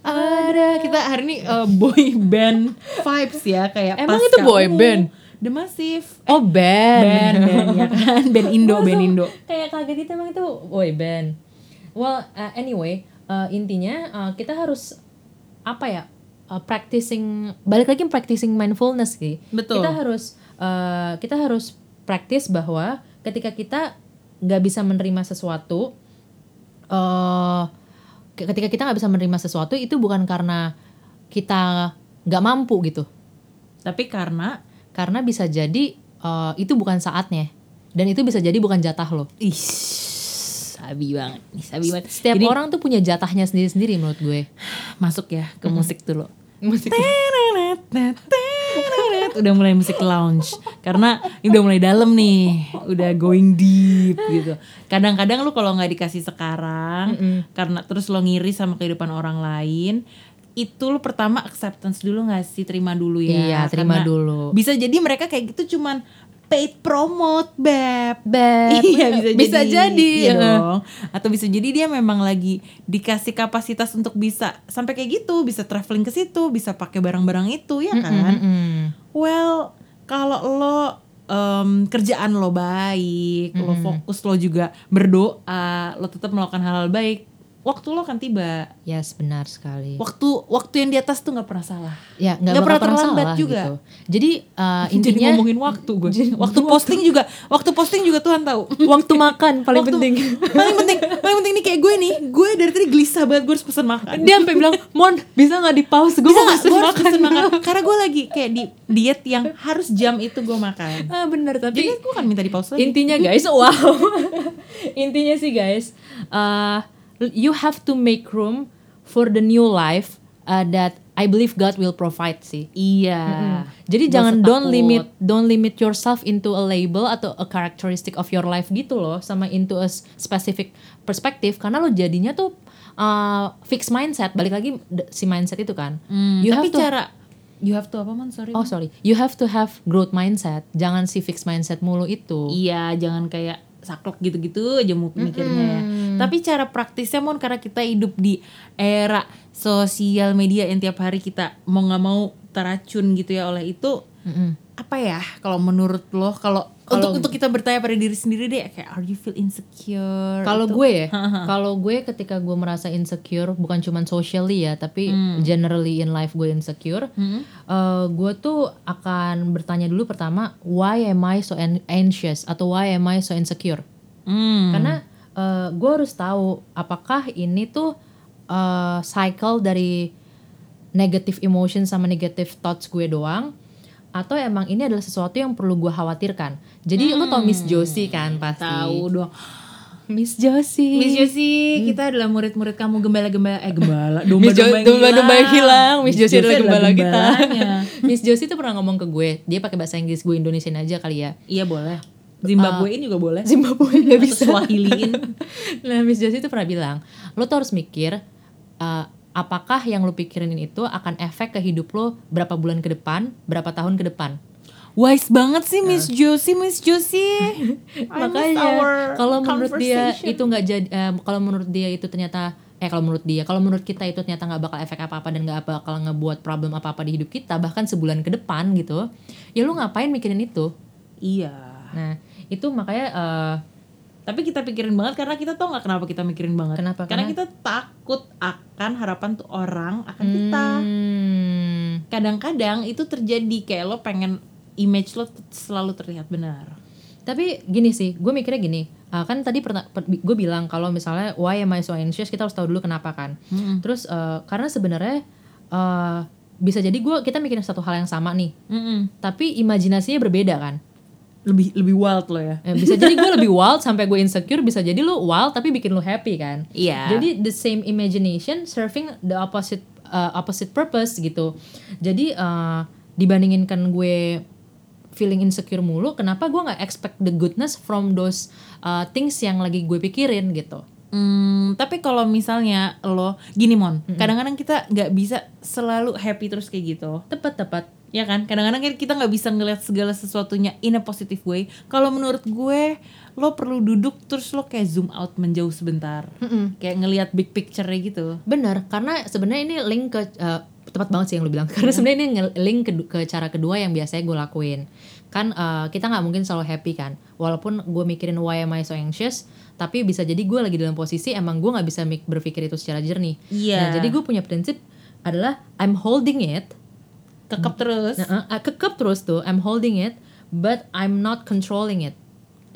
ada. Kita hari ini uh, boy band vibes ya kayak Emang pasca itu boy band? The Massive. oh band Band, band ya kan, band Indo, band Indo. kayak kaget itu emang itu boy band well uh, anyway uh, intinya uh, kita harus apa ya uh, practicing balik lagi practicing mindfulness sih Betul. kita harus uh, kita harus practice bahwa ketika kita nggak bisa menerima sesuatu uh, ke- ketika kita nggak bisa menerima sesuatu itu bukan karena kita nggak mampu gitu Tapi karena karena bisa jadi uh, itu bukan saatnya dan itu bisa jadi bukan jatah lo ih sabi banget, nih sabi banget. setiap Jadi, orang tuh punya jatahnya sendiri-sendiri menurut gue masuk ya ke musik dulu. musik tenet, tenet. udah mulai musik lounge karena ini udah mulai dalam nih udah going deep gitu kadang-kadang lu kalau nggak dikasih sekarang karena terus lo ngiri sama kehidupan orang lain itu lu pertama acceptance dulu nggak sih? Terima dulu ya. Iya, terima Karena dulu. bisa jadi mereka kayak gitu cuman paid promote beb. Beb, iya bisa, bisa jadi, jadi, Iya ya. dong. Atau bisa jadi dia memang lagi dikasih kapasitas untuk bisa sampai kayak gitu bisa traveling ke situ bisa pakai barang-barang itu ya kan? Mm-mm. well kalau lo em, kerjaan lo baik lo fokus lo juga berdoa lo tetap melakukan hal-hal baik waktu lo akan tiba. Yes benar sekali. Waktu waktu yang di atas tuh nggak pernah salah. Ya nggak pernah terlambat salah juga. gitu. jadi uh, jadi intinya ngomongin waktu gue waktu posting juga waktu posting juga Tuhan tahu. Waktu makan paling Waktu- penting. paling penting paling penting nih kayak gue nih. Gue dari tadi gelisah banget gue harus pesen makan. Dia sampai bilang mon bisa nggak di pause? Gue bisa mau pesen makan. pesen makan. Karena gue lagi kayak di diet yang harus jam itu gue makan. Ah bener tapi jadi gue kan minta di pause lagi. intinya guys wow. Intinya sih guys uh, you have to make room for the new life uh, that I believe God will provide sih. Iya. Jadi Gak jangan don't limit don't limit yourself into a label atau a characteristic of your life gitu loh sama into a specific perspective karena lo jadinya tuh uh, fixed mindset. Balik lagi si mindset itu kan. Hmm, you tapi have to cara you have to apa man? Sorry Oh Man. sorry, you have to have growth mindset. Jangan si fixed mindset mulu itu. iya jangan kayak saklek gitu-gitu aja mikirnya ya tapi cara praktisnya mon karena kita hidup di era sosial media yang tiap hari kita mau nggak mau teracun gitu ya oleh itu Mm-mm. apa ya kalau menurut lo kalau untuk untuk kita bertanya pada diri sendiri deh kayak are you feel insecure Kalau gue ya, kalau gue ketika gue merasa insecure bukan cuman socially ya, tapi generally in life gue insecure, Hmm. eh, gue tuh akan bertanya dulu pertama, why am I so an- anxious atau why am I so insecure? Hmm. Karena eh, gue harus tahu apakah ini tuh eh, cycle dari negative emotion sama negative thoughts gue doang atau emang ini adalah sesuatu yang perlu gue khawatirkan. Jadi lu tau Miss Josie kan pasti. tahu dong Miss Josie. Miss Josie, kita adalah murid-murid kamu gembala-gembala eh gembala Miss Jo- domba-domba domba-domba yang hilang. Miss Josie adalah gembala kita. Miss Josie tuh pernah ngomong ke gue, dia pakai bahasa Inggris gue Indonesian aja kali ya. iya boleh Zimbabwein juga boleh Zimbabwe nggak Atau bisa. Swahiliin nah, Miss Josie tuh pernah bilang, lo tuh harus mikir uh, apakah yang lo pikirin itu akan efek ke hidup lo berapa bulan ke depan, berapa tahun ke depan. wise banget sih Miss Josie Miss Josie miss our Makanya kalau menurut dia itu nggak jadi, eh, kalau menurut dia itu ternyata eh kalau menurut dia kalau menurut kita itu ternyata nggak bakal efek apa apa dan nggak bakal ngebuat problem apa apa di hidup kita bahkan sebulan ke depan gitu ya lu ngapain mikirin itu Iya. nah itu makanya eh, Tapi kita pikirin banget karena kita tau nggak kenapa kita mikirin banget. Kenapa? Karena Karena- kita takut akan harapan tuh orang akan kita. hmm, Kadang-kadang itu terjadi kayak lo pengen image lo selalu terlihat benar. Tapi gini sih, gue mikirnya gini, uh, kan tadi gue bilang kalau misalnya why am I so anxious, kita harus tahu dulu kenapa kan. Terus uh, karena sebenarnya uh, bisa jadi gue kita mikirin satu hal yang sama nih, Mm-mm. tapi imajinasinya berbeda kan. Lebih lebih wild lo ya. Eh, bisa jadi gue lebih wild sampai gue insecure, bisa jadi lu wild tapi bikin lu happy kan. Iya. Jadi the same imagination serving the opposite uh, opposite purpose gitu. Jadi uh, dibandinginkan gue feeling insecure mulu, kenapa gue nggak expect the goodness from those uh, things yang lagi gue pikirin gitu. Hmm, tapi kalau misalnya lo gini mon, kadang-kadang kita nggak bisa selalu happy terus kayak gitu. Tepat-tepat. Ya kan, kadang-kadang kan kita nggak bisa ngeliat segala sesuatunya in a positive way. Kalau menurut gue, lo perlu duduk terus lo kayak zoom out menjauh sebentar, kayak ngelihat big picture-nya gitu. Bener, karena sebenarnya ini link ke uh, tepat banget sih yang lu bilang. Karena sebenarnya ini link ke, ke cara kedua yang biasanya gue lakuin. Kan uh, kita nggak mungkin selalu happy kan. Walaupun gue mikirin why am I so anxious, tapi bisa jadi gue lagi dalam posisi emang gue nggak bisa mik- berpikir itu secara jernih. Iya. Nah, jadi gue punya prinsip adalah I'm holding it. Kekep terus. Nah, uh, kekep terus tuh, I'm holding it, but I'm not controlling it.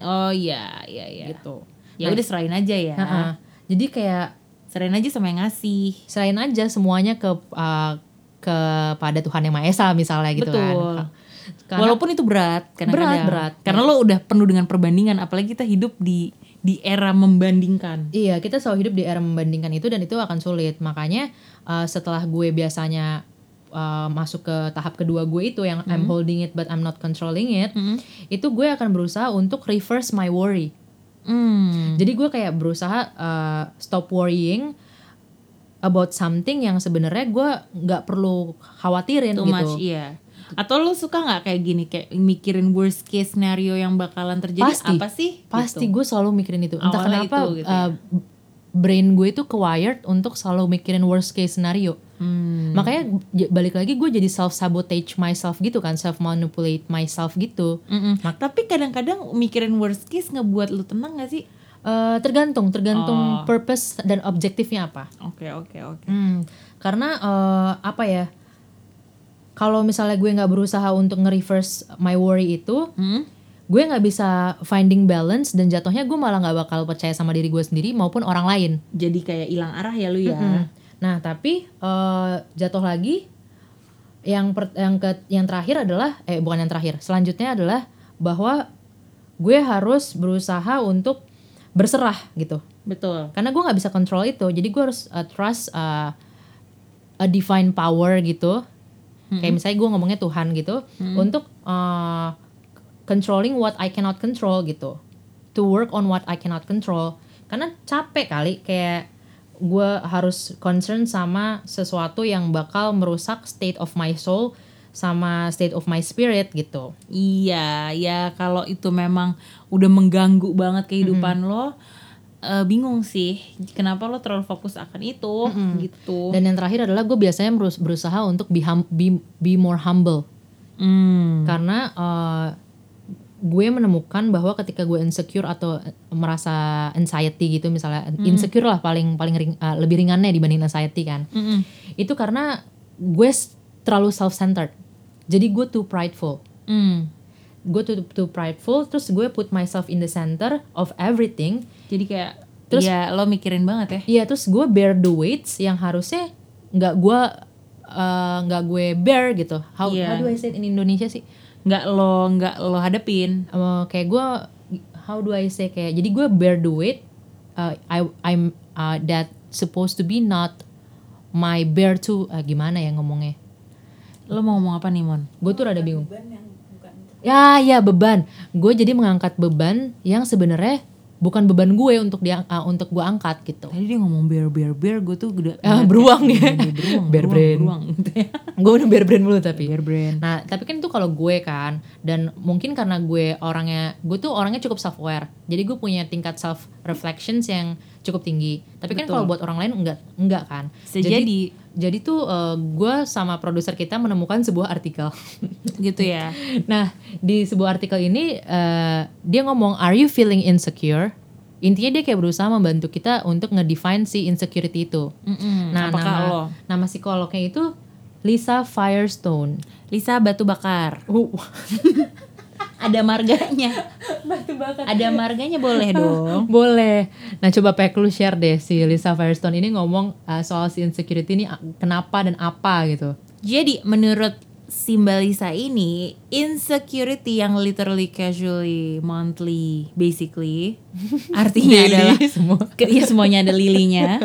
Oh iya, iya, iya. Gitu. Ya udah serahin aja ya. Uh-uh. Jadi kayak Serahin aja sama yang ngasih. serahin aja semuanya ke uh, kepada Tuhan yang Maha Esa misalnya gitu Betul. kan. Karena Walaupun itu berat, kadang-kadang. Berat, berat. Karena lo udah penuh dengan perbandingan, apalagi kita hidup di di era membandingkan. iya kita selalu hidup di era membandingkan itu dan itu akan sulit. Makanya uh, setelah gue biasanya uh, masuk ke tahap kedua gue itu yang I'm holding it but I'm not controlling it, itu gue akan berusaha untuk reverse my worry. Hmm. Jadi gue kayak berusaha uh, stop worrying about something yang sebenarnya gue nggak perlu khawatirin Too gitu. much, iya. Atau lo suka nggak kayak gini, kayak mikirin worst case scenario yang bakalan terjadi Pasti. apa sih? Pasti Gitu. gue selalu mikirin itu. Entah Awalnya kenapa itu gitu ya. uh, brain gue itu kewired untuk selalu mikirin worst case scenario. Hmm. Makanya balik lagi gue jadi self sabotage myself gitu kan, self manipulate myself gitu. Mm-mm. Tapi kadang-kadang mikirin worst case ngebuat lo tenang gak sih? Eh, tergantung, tergantung Oh. purpose dan objektifnya apa. Oke oke oke. Hmm, karena eh, apa ya? Kalau misalnya gue nggak berusaha untuk nge-reverse my worry itu, Hmm? gue nggak bisa finding balance dan jatuhnya gue malah nggak bakal percaya sama diri gue sendiri maupun orang lain. Jadi kayak hilang arah ya lu ya. Mm. Nah, tapi eh, jatuh lagi yang per- yang ke yang terakhir adalah eh bukan yang terakhir. Selanjutnya adalah bahwa gue harus berusaha untuk berserah gitu. Betul. Karena gue nggak bisa kontrol itu. Jadi gue harus uh, trust uh, a divine power gitu. Kayak misalnya gue ngomongnya Tuhan gitu untuk uh, controlling what I cannot control gitu. To work on what I cannot control. Karena capek kali kayak gue harus concern sama sesuatu yang bakal merusak state of my soul sama state of my spirit gitu. Iya, ya kalau itu memang udah mengganggu banget kehidupan lo, eh, bingung sih kenapa lo terlalu fokus akan itu gitu. Dan yang terakhir adalah gue biasanya berus- berusaha untuk be, hum- be, be more humble. Hmm. karena uh, gue menemukan bahwa ketika gue insecure atau eh, merasa anxiety gitu misalnya insecure lah paling paling ring- uh, lebih ringannya dibanding anxiety kan Mm-mm. itu karena gue terlalu self centered jadi gue too prideful Hmm. gue too, too prideful terus gue put myself in the center of everything Jadi kayak Terus- ya lo mikirin banget ya. Iya terus gue bear the weights yang harusnya nggak gue uh, nggak gue bear gitu how, Iya. how do I say it in Indonesia sih Nggak lo nggak lo hadepin. uh, kayak gue how do I say kayak jadi gue bear the weight uh, I I'm uh, that supposed to be not my bear to uh, gimana ya ngomongnya Lo mau ngomong apa nih Mon? gue tuh rada bingung ya ya beban gue jadi mengangkat beban yang sebenarnya bukan beban gue untuk dia uh, untuk gue angkat gitu Tadi dia ngomong bear bear bear, gue tuh udah Ah, beruang ya. beruang, Bear brain. beruang, gitu ya. gue udah bear brand mulu tapi Bear brain. Nah, tapi kan itu kalau gue kan dan mungkin karena gue orangnya gue tuh orangnya cukup self aware. Jadi gue punya tingkat self reflections yang cukup tinggi. Tapi kan Betul. kalau buat orang lain enggak enggak kan. Bisa jadi. jadi tuh gue sama produser kita menemukan sebuah artikel. gitu ya nah di sebuah artikel ini eh, dia ngomong Are you feeling insecure? Intinya dia kayak berusaha membantu kita untuk ngedefine si insecurity itu. Mm-mm. Nah, apakah nama, lo nama psikolognya itu Lisa Firestone. Lisa batu bakar ada marganya Batu bakar. ada marganya boleh dong Boleh. Nah coba Pek lu share deh si Lisa Firestone ini ngomong uh, soal si insecurity ini kenapa dan apa gitu. Jadi menurut Simbalisa ini insecurity yang literally casually monthly basically artinya Daily adalah semua. ke- ya semuanya ada lilinya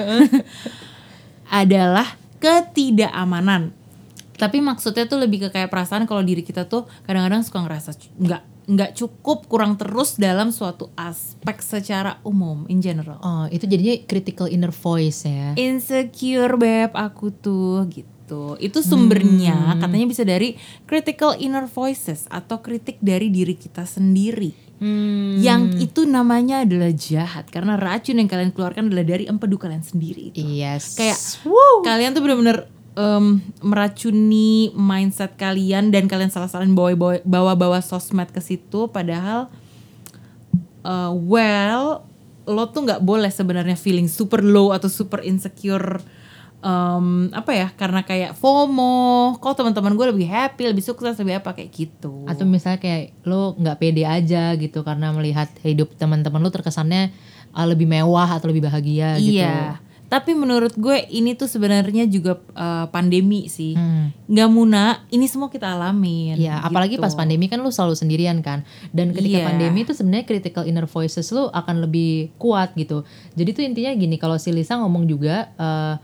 adalah ketidakamanan. Tapi maksudnya tuh lebih ke kayak perasaan kalau diri kita tuh kadang-kadang suka ngerasa nggak nggak cukup kurang terus dalam suatu aspek secara umum in general. Oh itu jadinya critical inner voice ya. insecure beb aku tuh gitu itu sumbernya Hmm. katanya bisa dari critical inner voices atau kritik dari diri kita sendiri Hmm. yang itu namanya adalah jahat karena racun yang kalian keluarkan adalah dari empedu kalian sendiri itu Yes. kayak kalian tuh bener-bener em, meracuni mindset kalian dan kalian salah-salahin bawa bawa-bawa sosmed ke situ padahal uh, well lo tuh nggak boleh sebenarnya feeling super low atau super insecure em, apa ya karena kayak FOMO kok teman-teman gue lebih happy lebih sukses lebih apa kayak gitu atau misalnya kayak lo nggak pede aja gitu karena melihat hidup teman-teman lo terkesannya uh, lebih mewah atau lebih bahagia gitu. Tapi menurut gue ini tuh sebenarnya juga uh, pandemi sih Hmm. nggak muna ini semua kita alamin Iya, apalagi gitu. pas pandemi kan lu selalu sendirian kan. Dan ketika Iya. pandemi itu sebenarnya critical inner voices lu akan lebih kuat gitu. Jadi tuh intinya gini, kalau si Lisa ngomong juga eh,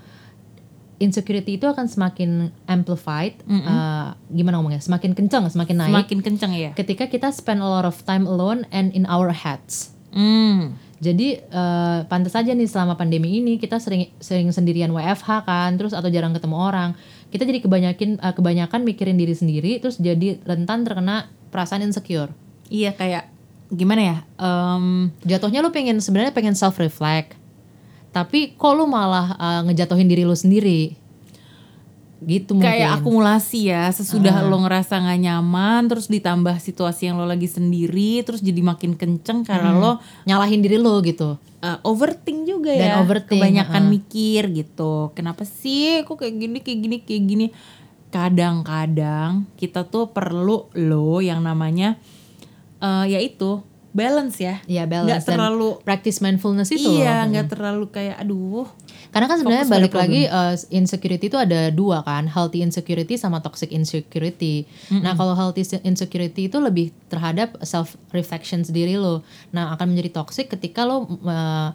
insecurity itu akan semakin amplified, eh, gimana ngomongnya? Semakin kencang, semakin naik. semakin kenceng ya Ketika kita spend a lot of time alone and in our heads. hmm. Jadi eh, pantas saja nih selama pandemi ini kita sering sering sendirian WFH kan, terus atau jarang ketemu orang. Kita jadi kebanyakin eh, kebanyakan mikirin diri sendiri, terus jadi rentan terkena perasaan insecure. iya kayak gimana ya Em, Jatuhnya lu pengen sebenarnya pengen self reflect, tapi kok lu malah eh, ngejatuhin diri lu sendiri. Gitu mungkin. kayak akumulasi ya sesudah lo ngerasa nggak nyaman terus ditambah situasi yang lo lagi sendiri terus jadi makin kenceng karena lo nyalahin diri lu gitu. uh, overthink juga Dan ya overthink, kebanyakan uh-uh. mikir gitu kenapa sih kok kayak gini kayak gini kayak gini kadang-kadang kita tuh perlu lo yang namanya uh, yaitu balance ya Iya balance nggak dan terlalu practice mindfulness itu. iya nggak terlalu kayak aduh Karena kan sebenarnya balik lagi uh, insecurity itu ada dua kan, healthy insecurity sama toxic insecurity. Nah kalau healthy insecurity itu lebih terhadap self reflection sendiri lo. Nah akan menjadi toxic ketika lo uh,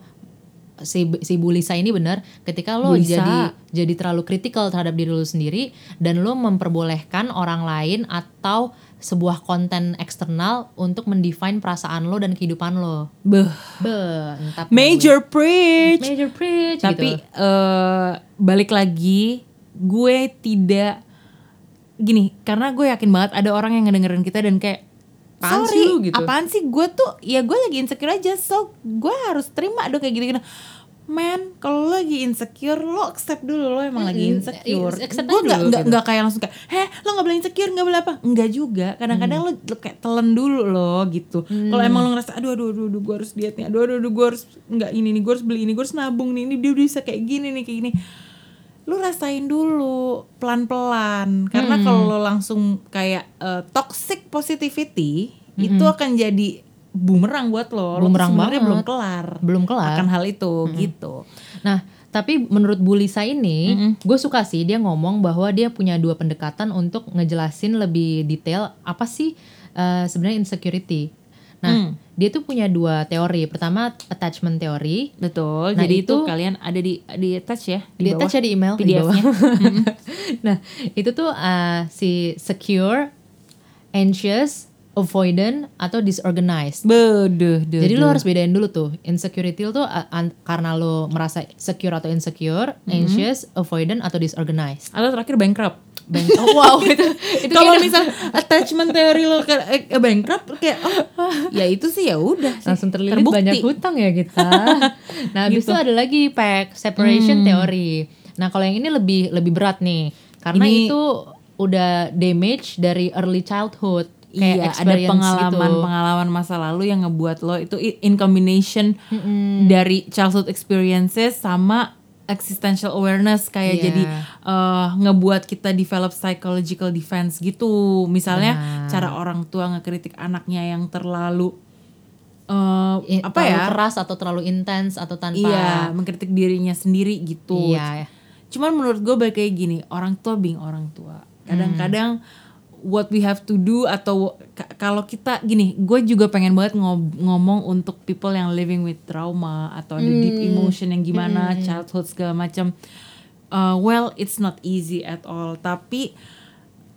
si si Bu Lisa ini benar, ketika lo Bu Lisa. jadi jadi terlalu kritikal terhadap diri lo sendiri dan lo memperbolehkan orang lain atau sebuah konten eksternal untuk mendefine perasaan lo dan kehidupan lo. beh Be, entap major preach major preach tapi gitu. eh, balik lagi gue tidak gini karena gue yakin banget ada orang yang ngedengerin kita dan kayak Apaan sorry sih lu gitu?" apaan sih gue tuh ya gue lagi insecure aja so gue harus terima dong kayak gini-gini Man, kalau lo lagi insecure, lo accept dulu lo emang lagi Mm-mm, insecure. i- accept Gue aja nggak nggak gitu. nggak kayak langsung kayak, heh lo nggak boleh insecure nggak boleh apa? Enggak juga. Kadang-kadang lo, lo kayak telan dulu lo gitu. Kalau emang lo ngerasa, aduh aduh aduh, aduh gue harus diet nih, aduh aduh aduh gue harus nggak ini nih, gue harus beli ini, gue harus nabung nih, ini dia bisa kayak gini nih kayak gini. Lo rasain dulu pelan-pelan. Karena kalau lo langsung kayak eh, toxic positivity itu akan jadi bumerang buat lo. Lo Bumerang sebenarnya banget. belum kelar belum kelar. akan hal itu gitu. Nah, tapi menurut Bu Lisa ini, gue suka sih dia ngomong bahwa dia punya dua pendekatan untuk ngejelasin lebih detail apa sih eh, sebenarnya insecurity. Nah, dia tuh punya dua teori. Pertama attachment teori. Betul. Nah, Jadi itu, itu- kalian ada di di attach ya Di attach ya di email di bawah. PDF-nya. nah, itu tuh eh, si secure, anxious, avoidant atau disorganized. Beduh, duh, Jadi duh. lo harus bedain dulu tuh insecurity tuh uh, an- karena lo merasa secure atau insecure, anxious, avoidant atau disorganized. atau terakhir bankrupt. bankrupt. Oh, wow itu itu Kalau misal attachment teori lo ke eh, bankrupt kayak oh, ya itu sih ya udah langsung terlilit Terbukti. banyak hutang ya kita. nah, habis Gitu. itu ada lagi pack separation Hmm. theory. Nah, kalau yang ini lebih lebih berat nih karena Ini- itu udah damage dari early childhood kayak Iya, ada pengalaman gitu. pengalaman masa lalu yang ngebuat lo itu in combination dari childhood experiences sama existential awareness kayak Iya. jadi eh, ngebuat kita develop psychological defense gitu. Misalnya Benar. cara orang tua ngekritik anaknya yang terlalu I- apa terlalu ya? keras atau terlalu intens atau tanpa Iya, mengkritik dirinya sendiri gitu. Iya. Cuman menurut gue kayak gini, orang tua being orang tua. Kadang-kadang what we have to do atau ka- kalau kita gini, gue juga pengen banget ngob- ngomong untuk people yang living with trauma atau ada deep emotion yang gimana, childhood segala macam. Uh, well, it's not easy at all. Tapi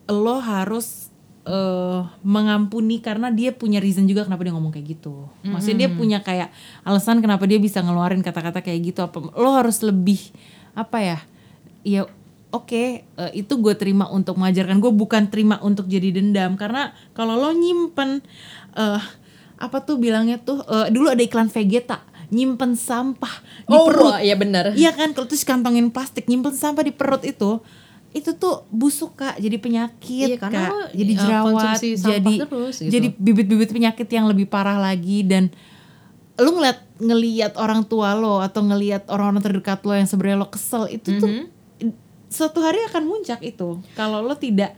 lo harus uh, mengampuni karena dia punya reason juga kenapa dia ngomong kayak gitu. Maksudnya dia punya kayak alasan kenapa dia bisa ngeluarin kata-kata kayak gitu. Apa lo harus lebih apa ya? Ya oke eh, itu gue terima untuk mengajarkan. Gue bukan terima untuk jadi dendam. Karena kalau lo nyimpen eh apa tuh bilangnya tuh eh, dulu ada iklan Vegeta. Nyimpen sampah di Oh, perut. iya benar. Iya kan? Kalau terus kantongin plastik nyimpen sampah di perut itu itu tuh busuk kak. Jadi penyakit Iya, karena kak. jadi uh, jerawat. jadi terus gitu. jadi bibit-bibit penyakit yang lebih parah lagi. Dan lu ngeliat ngeliat orang tua lo atau ngeliat orang-orang terdekat lo yang sebenarnya lo kesel itu tuh Mhm. Suatu hari akan muncak itu kalau lo tidak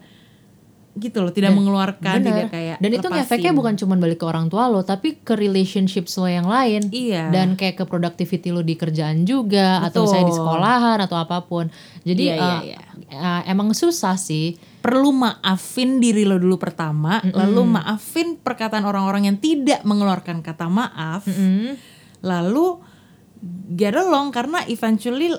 gitu loh tidak mengeluarkan Bener. tidak kayak Dan itu lepasin. ngefeknya bukan cuma balik ke orang tua lo, tapi ke relationships lo yang lain. Iya. Dan kayak ke productivity lo di kerjaan juga, atau misalnya di Betul. sekolahan atau apa pun. Jadi Iya, iya, eh, iya. eh, emang susah sih. perlu maafin diri lo dulu pertama, lalu maafin perkataan orang-orang yang tidak mengeluarkan kata maaf, Mm. lalu get along karena eventually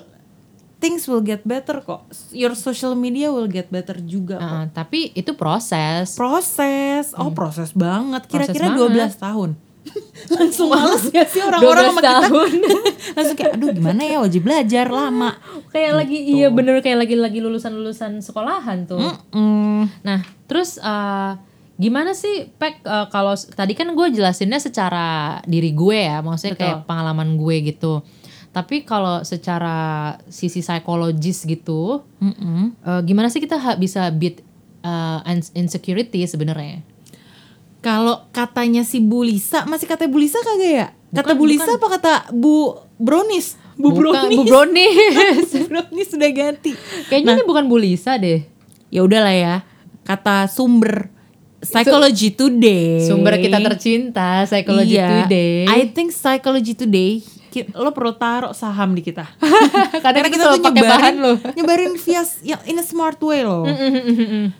things will get better kok. Your social media will get better juga kok. Eh, tapi itu proses. Proses, oh proses banget. Proses Kira-kira banget. 12 tahun. Langsung males ya sih orang-orang 12 sama kita. Langsung kayak aduh gimana ya wajib belajar lama. kayak lagi Gitu. iya bener kayak lagi lagi lulusan lulusan sekolahan tuh. Mm. Nah, terus eh, gimana sih Pek eh, kalau tadi kan gue jelasinnya secara diri gue ya, maksudnya Betul. kayak pengalaman gue gitu. Tapi kalau secara sisi psikologis gitu, Mm-mm. eh, gimana sih kita bisa beat ins- insecurity sebenarnya? Kalau katanya si Bu Lisa, masih kata Bu Lisa kagak ya? Kata Bukan, Bu Lisa apa kata Bu Brownies? Bu Bukan, Brownies. Bu Brownies. Bu Brownies sudah ganti. Kayaknya ini bukan Bu Lisa deh. Ya udahlah ya. Kata sumber Psychology Today. Sumber kita tercinta, Psychology Iya. Today. I think Psychology Today ki- lo perlu taruh saham di kita. Karena kita tuh bahan lo. nyebarin via yang in a smart way loh.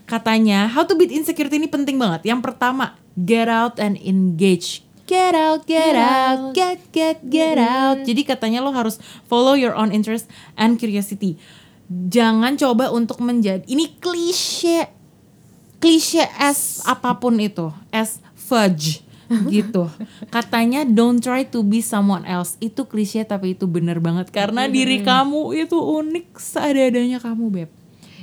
Katanya how to beat insecurity ini penting banget. Yang pertama, get out and engage. Get out, get, Get out, out. get get get out. Jadi katanya lo harus follow your own interest and curiosity. Jangan coba untuk menjadi ini klise klise as apa pun itu, as fudge gitu. Katanya don't try to be someone else. Itu klise tapi itu bener banget karena diri kamu itu unik seadanya kamu, Beb.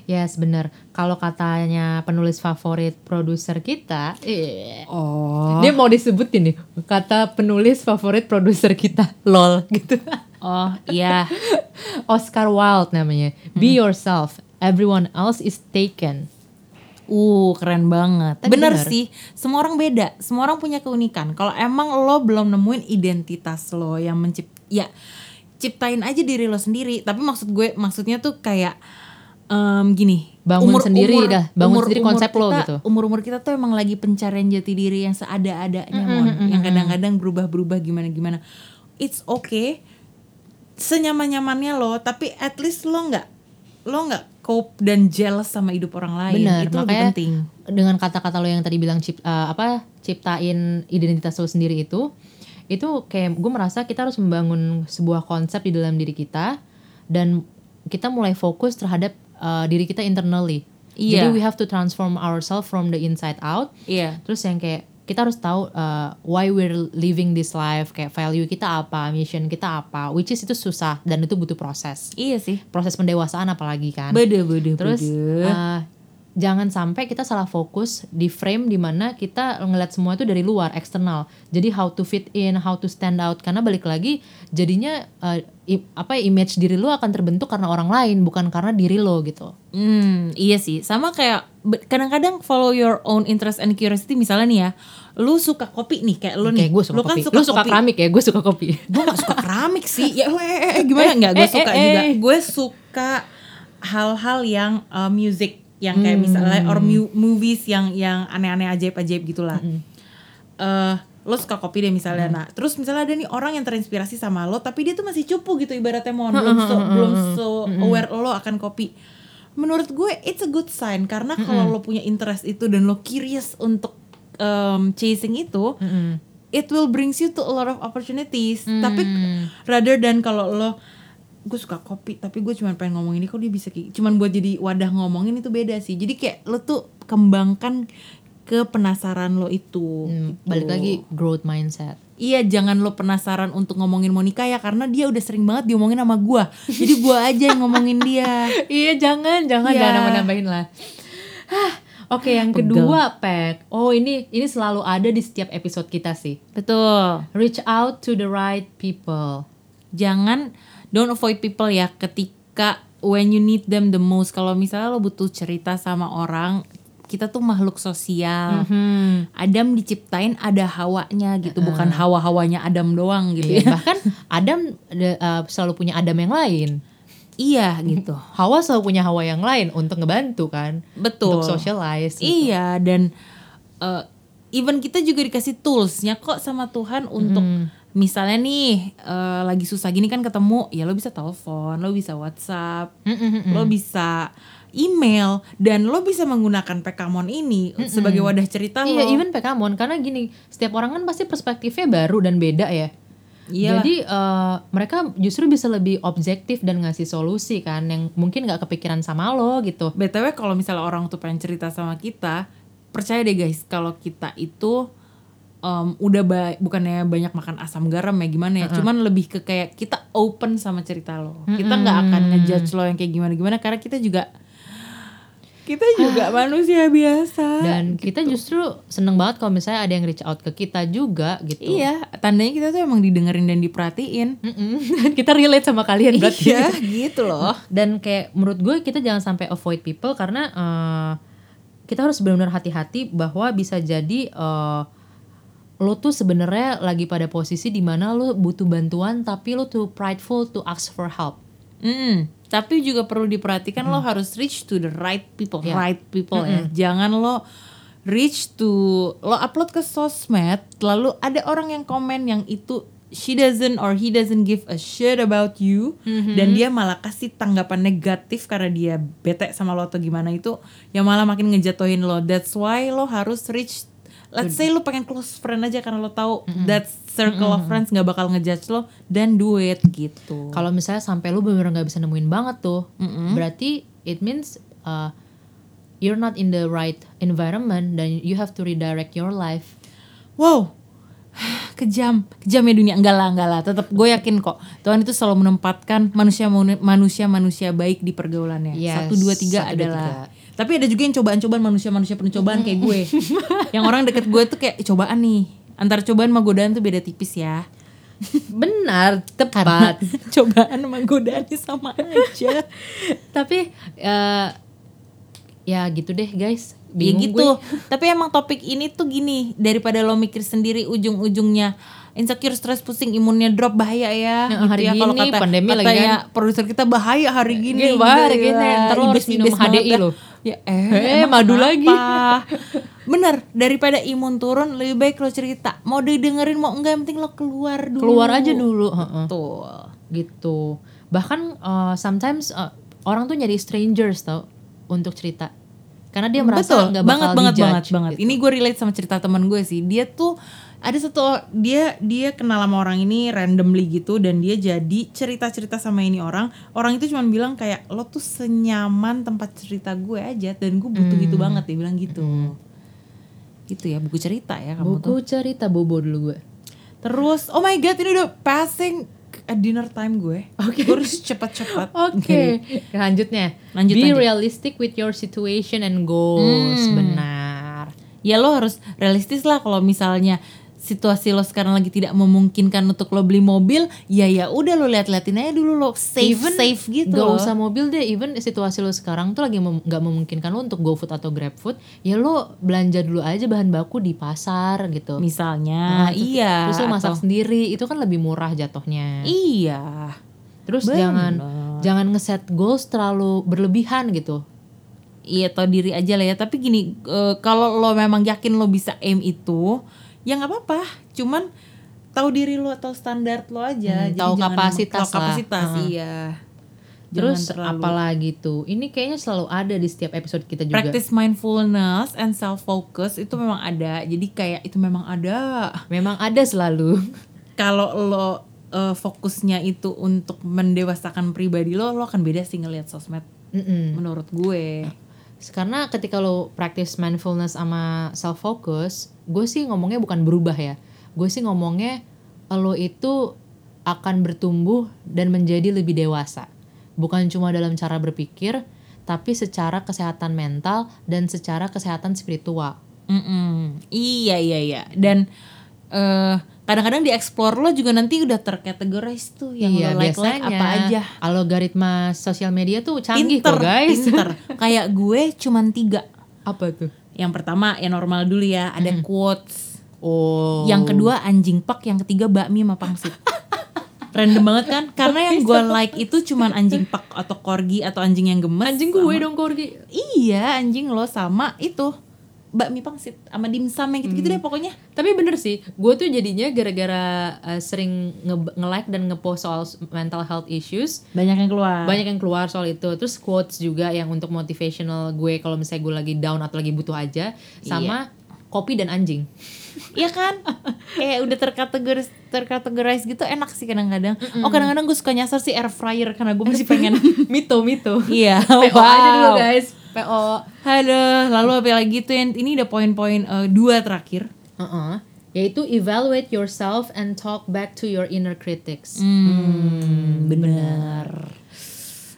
Yes, bener. Kalau katanya penulis favorit produser kita, eh, Oh. dia mau disebutin nih kata penulis favorit produser kita, lol gitu. Oh, iya. Oscar Wilde namanya. Be yourself. Everyone else is taken. Uh, keren banget. Tadi bener, bener. sih. Semua orang beda. Semua orang punya keunikan. Kalau emang lo belum nemuin identitas lo yang mencip ya ciptain aja diri lo sendiri. Tapi maksud gue maksudnya tuh kayak em, gini. Bangun sendiri dah, bangun sendiri konsep lo kita, gitu. Umur-umur kita tuh emang lagi pencarian jati diri yang seada-adanya, Mon. Yang kadang-kadang berubah-berubah gimana-gimana. It's okay. Senyaman-nyamannya lo, tapi at least lo nggak lo nggak cope dan jealous sama hidup orang lain. Bener, Itu lebih makanya penting. dengan kata-kata lo yang tadi bilang cip, eh, apa ciptain identitas lo sendiri itu, itu kayak gue merasa kita harus membangun sebuah konsep di dalam diri kita dan kita mulai fokus terhadap eh, diri kita internally. Iya. Jadi we have to transform ourselves from the inside out. Iya. Terus yang kayak kita harus tahu uh, why we're living this life, kayak value kita apa, mission kita apa, which is itu susah dan itu butuh proses. Iya sih. Proses pendewasaan apalagi kan. Bede bede Terus bede. uh, jangan sampai kita salah fokus di frame di mana kita ngeliat semua itu dari luar eksternal jadi how to fit in how to stand out karena balik lagi jadinya eh, i- apa ya, image diri lu akan terbentuk karena orang lain bukan karena diri lo gitu Hmm, iya sih. Sama kayak kadang-kadang follow your own interest and curiosity misalnya nih ya. Lu suka kopi nih kayak lu nih. gue suka lu kopi kan suka lu suka kopi. keramik ya gue suka kopi gue gak suka keramik sih ya eh, eh, eh, gimana nggak gue eh, suka eh, juga eh. gue suka hal-hal yang uh, music yang kayak misalnya or mu- movies yang yang aneh-aneh ajaib-ajaib gitulah. Eh lo suka kopi deh misalnya. Nah terus misalnya ada nih orang yang terinspirasi sama lo tapi dia tuh masih cupu gitu ibaratnya mon. Belum so belum so aware lo akan kopi. Menurut gue it's a good sign karena kalau lo punya interest itu dan lo curious untuk um, chasing itu it will brings you to a lot of opportunities. Tapi rather than kalau lo gue suka kopi tapi gue cuma pengen ngomong ini kok dia bisa kayak cuman buat jadi wadah ngomongin itu beda sih jadi kayak lo tuh kembangkan ke penasaran lo itu Hmm, gitu. balik lagi growth mindset Iya jangan lo penasaran untuk ngomongin Monica ya karena dia udah sering banget diomongin sama gua. Jadi gua aja yang ngomongin dia. iya jangan jangan Iya. jangan nambah nambahin lah Hah, oke yang kedua Pek oh ini ini selalu ada di setiap episode kita sih Betul. reach out to the right people Jangan don't avoid people ya ketika when you need them the most. Kalau misalnya lo butuh cerita sama orang, kita tuh makhluk sosial. Hmm. Adam diciptain ada hawanya gitu, bukan hawa-hawanya Adam doang gitu Iya, ya. bahkan Adam ada- uh, selalu punya Adam yang lain iya gitu. Hawa selalu punya Hawa yang lain untuk ngebantu kan Betul. untuk socialize gitu. Iya dan uh, even kita juga dikasih toolsnya kok sama Tuhan untuk misalnya nih uh, lagi susah gini kan ketemu ya lo bisa telepon, lo bisa WhatsApp, lo bisa email dan lo bisa menggunakan Pekamon ini sebagai wadah cerita Iya, lo. even Pekamon karena gini, setiap orang kan pasti perspektifnya baru dan beda ya. Iyalah. Jadi eh, mereka justru bisa lebih objektif dan ngasih solusi kan yang mungkin nggak kepikiran sama lo gitu. BTW kalau misalnya orang tuh pengen cerita sama kita, percaya deh guys kalau kita itu um, udah ba- bukannya banyak makan asam garam ya gimana ya, cuman lebih ke kayak kita open sama cerita lo. Kita nggak akan ngejudge lo yang kayak gimana-gimana karena kita juga kita juga manusia biasa. Dan kita justru seneng banget kalau misalnya ada yang reach out ke kita juga gitu. Iya, tandanya kita tuh emang didengerin dan diperhatiin. Mm-mm. kita relate sama kalian berarti. Iya, gitu loh. Dan kayak menurut gue kita jangan sampai avoid people karena eh, kita harus benar-benar hati-hati bahwa bisa jadi eh, lo tuh sebenarnya lagi pada posisi di mana lo butuh bantuan tapi lo tuh prideful to ask for help. Mm, tapi juga perlu diperhatikan lo harus reach to the right people, Ya. right people ya. Jangan lo reach to lo upload ke sosmed lalu ada orang yang komen yang itu she doesn't or he doesn't give a shit about you dan dia malah kasih tanggapan negatif karena dia bete sama lo atau gimana itu yang malah makin ngejatuhin lo. That's why lo harus reach Let's say lo pengen close friend aja karena lo tahu that circle of friends nggak bakal ngejudge lo dan do it gitu. Kalau misalnya sampai lo benar-benar nggak bisa nemuin banget tuh, berarti it means uh, you're not in the right environment dan you have to redirect your life. Wow, kejam, kejam ya dunia. Enggak lah, enggak lah. Tetap gue yakin kok Tuhan itu selalu menempatkan manusia manusia manusia baik di pergaulannya. Yes, satu dua tiga satu, dua, adalah. tiga. Tapi ada juga yang cobaan-cobaan manusia-manusia penuh cobaan kayak gue. yang orang deket gue tuh kayak cobaan nih. Antara cobaan sama godaan tuh beda tipis ya. Benar, tepat. cobaan sama godaannya sama aja. Tapi eh, ya gitu deh guys. ya Bingung gitu. gue. Tapi emang topik ini tuh gini, daripada lo mikir sendiri ujung-ujungnya insecure, stress, pusing, imunnya drop bahaya ya. Ya, hari Kalau gini pandemi lagi katanya produser kita bahaya hari gini. Gini, bahaya hari Gila, gini. Ntar lo harus minum banget HDI ya. lo. Ya Eh, eh, madu kenapa? lagi. Bener, daripada imun turun lebih baik lo cerita. Mau didengerin mau enggak yang penting lo keluar dulu. Keluar aja dulu. Tuh. Gitu. Bahkan eh, sometimes eh, orang tuh nyari strangers tau untuk cerita. Karena dia merasa Betul, nggak banget bakal banget dijudge, banget banget. gitu. Ini gue relate sama cerita teman gue sih. Dia tuh ada satu dia dia kenal sama orang ini randomly gitu dan dia jadi cerita-cerita sama ini orang. Orang itu cuma bilang kayak lo tuh senyaman tempat cerita gue aja dan gue butuh gitu Hmm. banget dia bilang gitu. Gitu ya buku cerita ya kamu tuh. Buku cerita bobo dulu gue. Terus oh my god ini udah passing a dinner time gue. Oke. Gue harus cepat-cepat. Oke, lanjutnya. Lanjut, Be lanjut. realistic with your situation and goals. Hmm. Benar. ya lo harus realistis lah kalau misalnya situasi lo sekarang lagi tidak memungkinkan untuk lo beli mobil, ya ya udah lo lihat-liatin aja dulu lo safe Even safe gitu. Gak loh. usah mobil deh, even situasi lo sekarang tuh lagi mem- gak memungkinkan lo untuk GoFood atau GrabFood, ya lo belanja dulu aja bahan baku di pasar gitu. misalnya, Nah, iya. Terus lo masak atau- sendiri, itu kan lebih murah jatuhnya. Iya. Terus Bener. jangan jangan ngeset goals terlalu berlebihan gitu. Iya tau diri aja lah ya. Tapi gini, eh, kalau lo memang yakin lo bisa aim itu, ya nggak apa-apa. Cuman tahu diri lo atau standar lo aja. Hmm, tahu kapasitas tahu lah. kapasitas, Heeh. iya. Terus terlalu- apalagi tuh? Ini kayaknya selalu ada di setiap episode kita juga. Practice mindfulness and self focus itu memang ada. Jadi kayak itu memang ada. Memang ada selalu. Kalau lo eh, fokusnya itu untuk mendewasakan pribadi lo, lo akan beda sih ngelihat sosmed. Mm-mm. Menurut gue. Karena ketika lo practice mindfulness sama self focus, gue sih ngomongnya bukan berubah ya. Gue sih ngomongnya lo itu akan bertumbuh dan menjadi lebih dewasa. Bukan cuma dalam cara berpikir, tapi secara kesehatan mental dan secara kesehatan spiritual. Mm-mm. Iya iya iya. Dan eh kadang-kadang di explore lo juga nanti udah tercategorize tuh yang iya, lo like like biasanya apa aja. algoritma sosial media tuh canggih Pinter, kok guys. pinter. Kayak gue cuman tiga. Apa tuh? Yang pertama ya normal dulu ya, ada quotes. Oh. Yang kedua anjing pak, yang ketiga bakmi sama pangsit. Random banget kan? Karena yang gue like itu cuman anjing pak atau corgi atau anjing yang gemes. anjing gue sama- dong Korgi. Iya, anjing lo sama itu bakmi pangsit sama dimsum yang gitu-gitu Hmm. deh pokoknya. Tapi bener sih, gue tuh jadinya gara-gara uh, sering nge- nge-like dan ngepost soal mental health issues, Banyak yang keluar. banyak yang keluar soal itu. Terus quotes juga yang untuk motivational gue kalau misalnya gue lagi down atau lagi butuh aja, sama kopi dan anjing. Iya kan? Kayak udah terkategoris terkategorize gitu enak sih kadang-kadang. Oh kadang-kadang gue suka nyasar sih air fryer karena gue masih pengen. mito mito. Iya. PO aja dulu guys. PO. Aduh, lalu apa lagi tuh yang ini ada poin-poin eh, dua terakhir. Uh-uh. Yaitu evaluate yourself and talk back to your inner critics. Hmm, bener.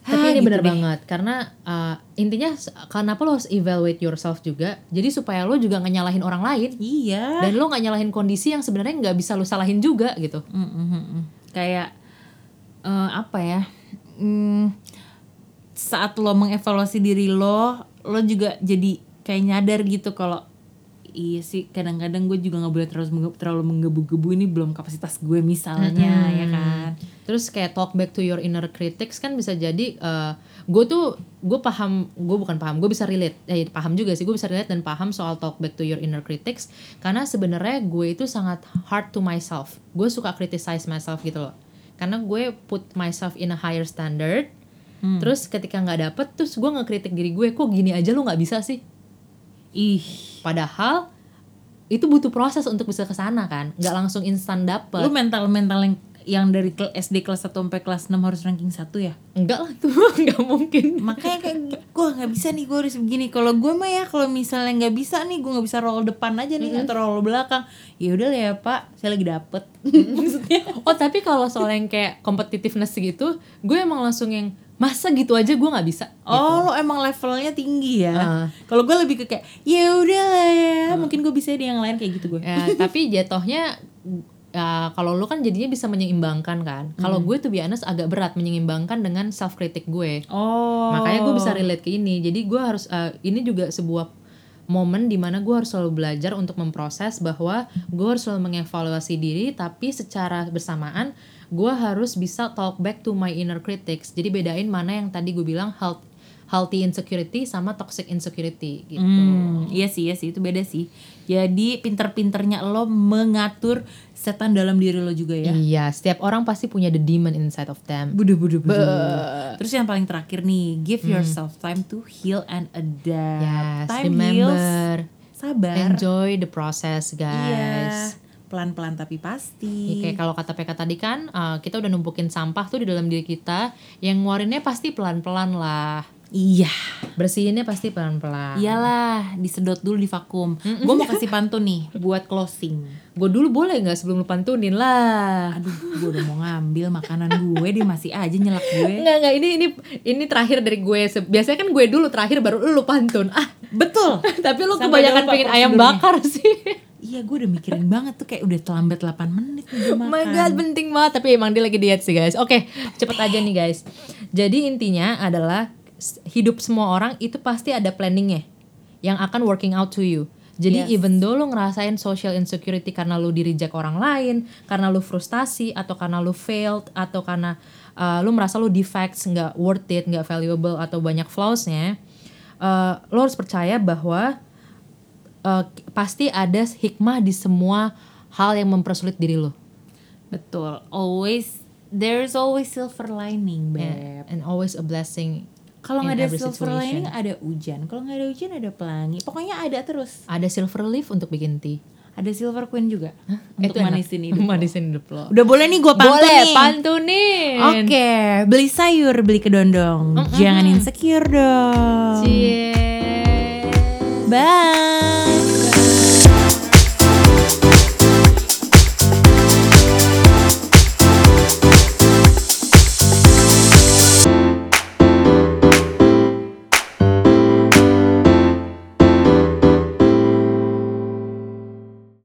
Tapi Ah, ini gitu bener deh. banget karena uh, intinya kenapa lo harus evaluate yourself juga. Jadi supaya lo juga nggak nyalahin orang lain Iya. dan lo nggak nyalahin kondisi yang sebenarnya nggak bisa lo salahin juga gitu. Mm, mm, mm, mm. Kayak eh, apa ya? Hmm, saat lo mengevaluasi diri lo, lo juga jadi kayak nyadar gitu kalau iya sih kadang-kadang gue juga nggak boleh menge- terlalu menggebu-gebu. Ini belum kapasitas gue misalnya ya kan. Terus kayak talk back to your inner critics kan bisa jadi uh, gue tuh gue paham gue bukan paham gue bisa relate. Eh paham juga sih gue bisa relate dan paham soal talk back to your inner critics. Karena sebenarnya gue itu sangat hard to myself. Gue suka criticize myself gitu loh. Karena gue put myself in a higher standard. Terus ketika nggak dapet terus gue ngekritik diri gue kok gini aja? Lu nggak bisa sih Ih, padahal itu butuh proses untuk bisa ke sana kan? Nggak langsung instan dapet. Lu mental-mental yang yang dari SD kelas 1 sampai kelas 6 harus ranking 1 ya? enggak lah tuh. Nggak mungkin. Makanya kayak gue nggak bisa nih gue harus begini. Kalau gue mah ya kalau misalnya nggak bisa nih gue nggak bisa roll depan aja nih atau roll belakang. Ya udah lah ya pak. Saya lagi dapet. Maksudnya Oh tapi kalau soal yang kayak competitiveness gitu, gue emang langsung yang masa gitu aja gue nggak bisa. oh lo emang levelnya tinggi ya Ah. kalau gue lebih ke kayak ya udah lah ya mungkin gue bisa di yang lain kayak gitu gue Ya, tapi jatuhnya ya, kalau lu kan jadinya bisa menyeimbangkan kan. Kalau gue tuh honest agak berat menyeimbangkan dengan self critic gue. oh Makanya gue bisa relate ke ini. Jadi gue harus eh, ini juga sebuah momen di mana gue harus selalu belajar untuk memproses bahwa gue harus selalu mengevaluasi diri tapi secara bersamaan gue harus bisa talk back to my inner critics jadi bedain mana yang tadi gue bilang health, healthy insecurity sama toxic insecurity gitu Hmm, iya sih, iya sih, itu beda sih. Jadi pinter-pinternya lo mengatur setan dalam diri lo juga ya. iya setiap orang pasti punya the demon inside of them Budu budu budu. Terus yang paling terakhir nih, give yourself time to heal and adapt. yes time heals. remember Sabar. enjoy the process Iya. Pelan-pelan tapi Ya, pasti. kayak kalau kata PK tadi kan uh, kita udah numpukin sampah tuh di dalam diri kita yang ngeluarinnya pasti pelan-pelan lah Iya. Bersihinnya pasti pelan-pelan. Iyalah, disedot dulu di vakum. Gue mau kasih pantun nih buat closing. Gue dulu boleh nggak sebelum lu pantunin lah. Aduh, gue udah mau ngambil makanan gue, dia masih aja nyelak gue. Enggak enggak ini ini ini terakhir dari gue. Biasanya kan gue dulu terakhir baru lu pantun. Ah, Betul. tapi lu Sampai kebanyakan pengen ayam bakar sih. Iya, gue udah mikirin banget tuh kayak udah terlambat 8 menit nih Oh makan. my god, penting banget tapi emang dia lagi diet sih guys. Oke, cepet aja nih guys. Jadi intinya adalah hidup semua orang itu pasti ada planningnya yang akan working out to you. Jadi Yes. even though lu ngerasain social insecurity karena lu di reject orang lain, karena lu frustasi atau karena lu failed atau karena uh, lu merasa lu defects nggak worth it, nggak valuable atau banyak flawsnya, uh, lo harus percaya bahwa uh, pasti ada hikmah di semua hal yang mempersulit diri lo. Betul. Always there's always silver lining. Yeah, and always a blessing. Kalau nggak ada silver situation. lining ada hujan. Kalau nggak ada hujan ada pelangi. Pokoknya ada terus. Ada silver leaf untuk bikin tea. Ada silver queen juga untuk Itu enak. manisin hidup. Manisin hidup lo. Udah boleh nih gue pantun Boleh nih. pantunin. Oke, beli sayur, beli kedondong. Jangan insecure dong. Cie. Bye.